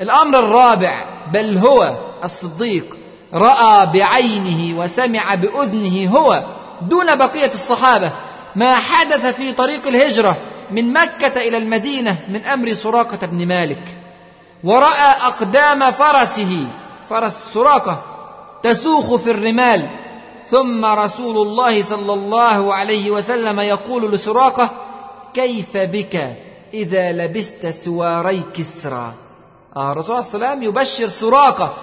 الأمر الرابع بل هو الصديق رأى بعينه وسمع بأذنه هو دون بقية الصحابة ما حدث في طريق الهجرة من مكة إلى المدينة من أمر سراقة بن مالك. ورأى أقدام فرسه فرس سراقة تسوخ في الرمال. ثم رسول الله صلى الله عليه وسلم يقول لسراقة كيف بك إذا لبست سواري كسرى؟ آه الرسول صلى الله عليه وسلم يبشر سراقة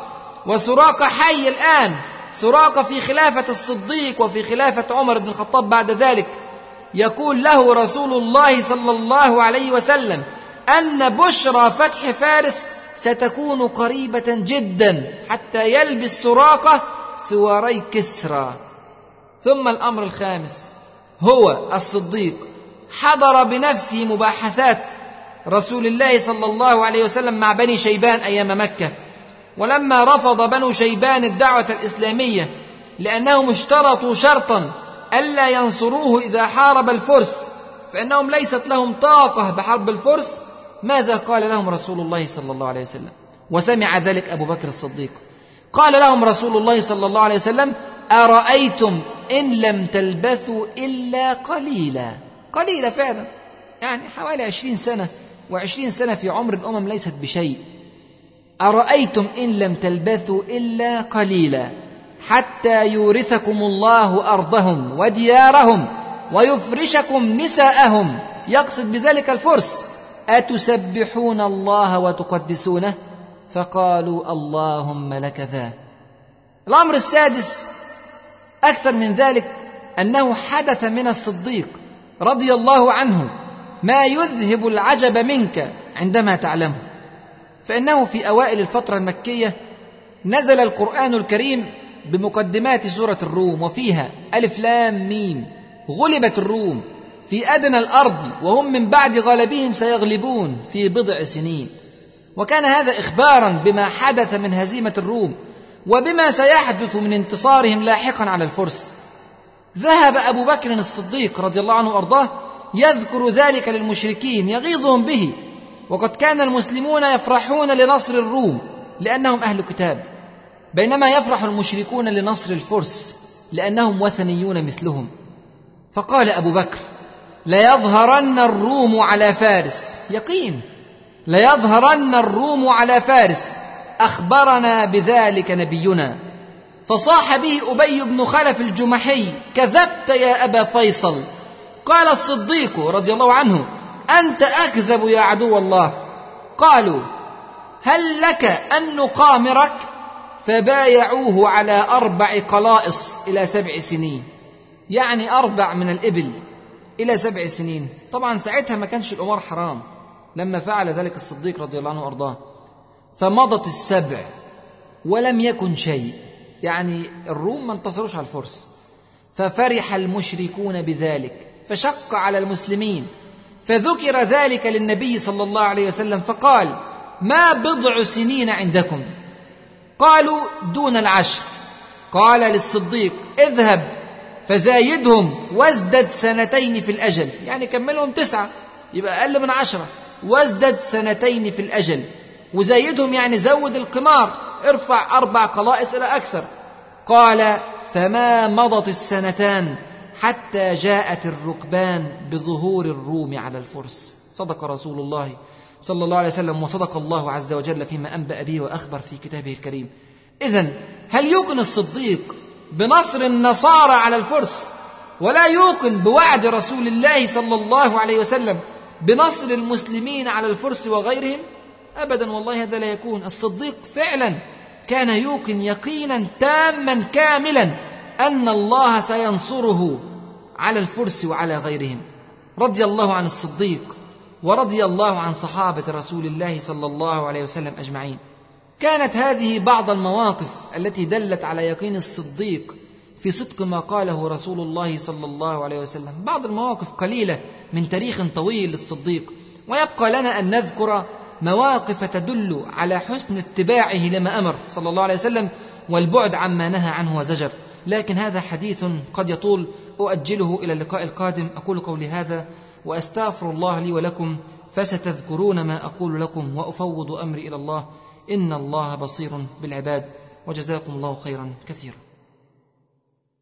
وسراقة حي الآن. سراقة في خلافة الصديق وفي خلافة عمر بن الخطاب بعد ذلك. يقول له رسول الله صلى الله عليه وسلم أن بشرى فتح فارس ستكون قريبة جدا حتى يلبس سراقة سواري كسرى. ثم الأمر الخامس. هو الصديق. حضر بنفسه مباحثات رسول الله صلى الله عليه وسلم مع بني شيبان أيام مكة. ولما رفض بنو شيبان الدعوة الإسلامية لأنهم اشترطوا شرطا ألا ينصروه إذا حارب الفرس فإنهم ليست لهم طاقة بحرب الفرس ماذا قال لهم رسول الله صلى الله عليه وسلم؟ وسمع ذلك أبو بكر الصديق. قال لهم رسول الله صلى الله عليه وسلم أرأيتم إن لم تلبثوا إلا قليلا؟ قليلا فعلا. يعني حوالي عشرين سنة وعشرين سنة في عمر الأمم ليست بشيء. أرأيتم إن لم تلبثوا إلا قليلا حتى يورثكم الله أرضهم وديارهم ويفرشكم نساءهم. يقصد بذلك الفرس. أتسبحون الله وتقدسونه؟ فقالوا اللهم لك ذا. الأمر السادس أكثر من ذلك أنه حدث من الصديق رضي الله عنه ما يذهب العجب منك عندما تعلمه. فإنه في أوائل الفترة المكية نزل القرآن الكريم بمقدمات سورة الروم وفيها ألف لام ميم. غلبت الروم. في أدنى الأرض وهم من بعد غلبهم سيغلبون في بضع سنين. وكان هذا إخبارا بما حدث من هزيمة الروم وبما سيحدث من انتصارهم لاحقا على الفرس. ذهب أبو بكر الصديق رضي الله عنه وأرضاه يذكر ذلك للمشركين يغيظهم به. وقد كان المسلمون يفرحون لنصر الروم لأنهم أهل كتاب. بينما يفرح المشركون لنصر الفرس لأنهم وثنيون مثلهم. فقال أبو بكر ليظهرن الروم على فارس. يقين. ليظهرن الروم على فارس. أخبرنا بذلك نبينا. فصاح به أبي بن خلف الجمحي كذبت يا أبا فيصل. قال الصديق رضي الله عنه أنت أكذب يا عدو الله. قالوا هل لك أن نقامرك؟ فبايعوه على أربع قلائص إلى سبع سنين. يعني أربع من الإبل إلى سبع سنين. طبعا ساعتها ما كانش الامار حرام لما فعل ذلك الصديق رضي الله عنه وأرضاه. فمضت السبع ولم يكن شيء. يعني الروم ما انتصروش على الفرس. ففرح المشركون بذلك. فشق على المسلمين. فذكر ذلك للنبي صلى الله عليه وسلم فقال ما بضع سنين عندكم؟ قالوا دون العشر. قال للصديق اذهب فزايدهم وازدد سنتين في الأجل. يعني كملهم تسعة يبقى أقل من عشرة. وازدد سنتين في الأجل. وزايدهم يعني زود القمار ارفع أربع قلائص إلى أكثر. قال فما مضت السنتان حتى جاءت الركبان بظهور الروم على الفرس. صدق رسول الله صلى الله عليه وسلم وصدق الله عز وجل فيما أنبأ به وأخبر في كتابه الكريم. إذا هل يوقن الصديق بنصر النصارى على الفرس ولا يوقن بوعد رسول الله صلى الله عليه وسلم بنصر المسلمين على الفرس وغيرهم؟ ابدا والله هذا لا يكون. الصديق فعلا كان يوقن يقينا تاما كاملا أن الله سينصره على الفرس وعلى غيرهم. رضي الله عن الصديق ورضي الله عن صحابة رسول الله صلى الله عليه وسلم أجمعين. كانت هذه بعض المواقف التي دلت على يقين الصديق في صدق ما قاله رسول الله صلى الله عليه وسلم. بعض المواقف قليلة من تاريخ طويل للصديق. ويبقى لنا أن نذكر مواقف تدل على حسن اتباعه لما أمر صلى الله عليه وسلم والبعد عما نهى عنه وزجر. لكن هذا حديث قد يطول أؤجله إلى اللقاء القادم. أقول قولي هذا وأستغفر الله لي ولكم فستذكرون ما أقول لكم وأفوض أمري إلى الله. إن الله بصير بالعباد وجزاكم الله خيرا كثيرا.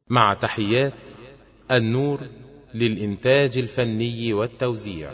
مع تحيات النور للإنتاج الفني والتوزيع.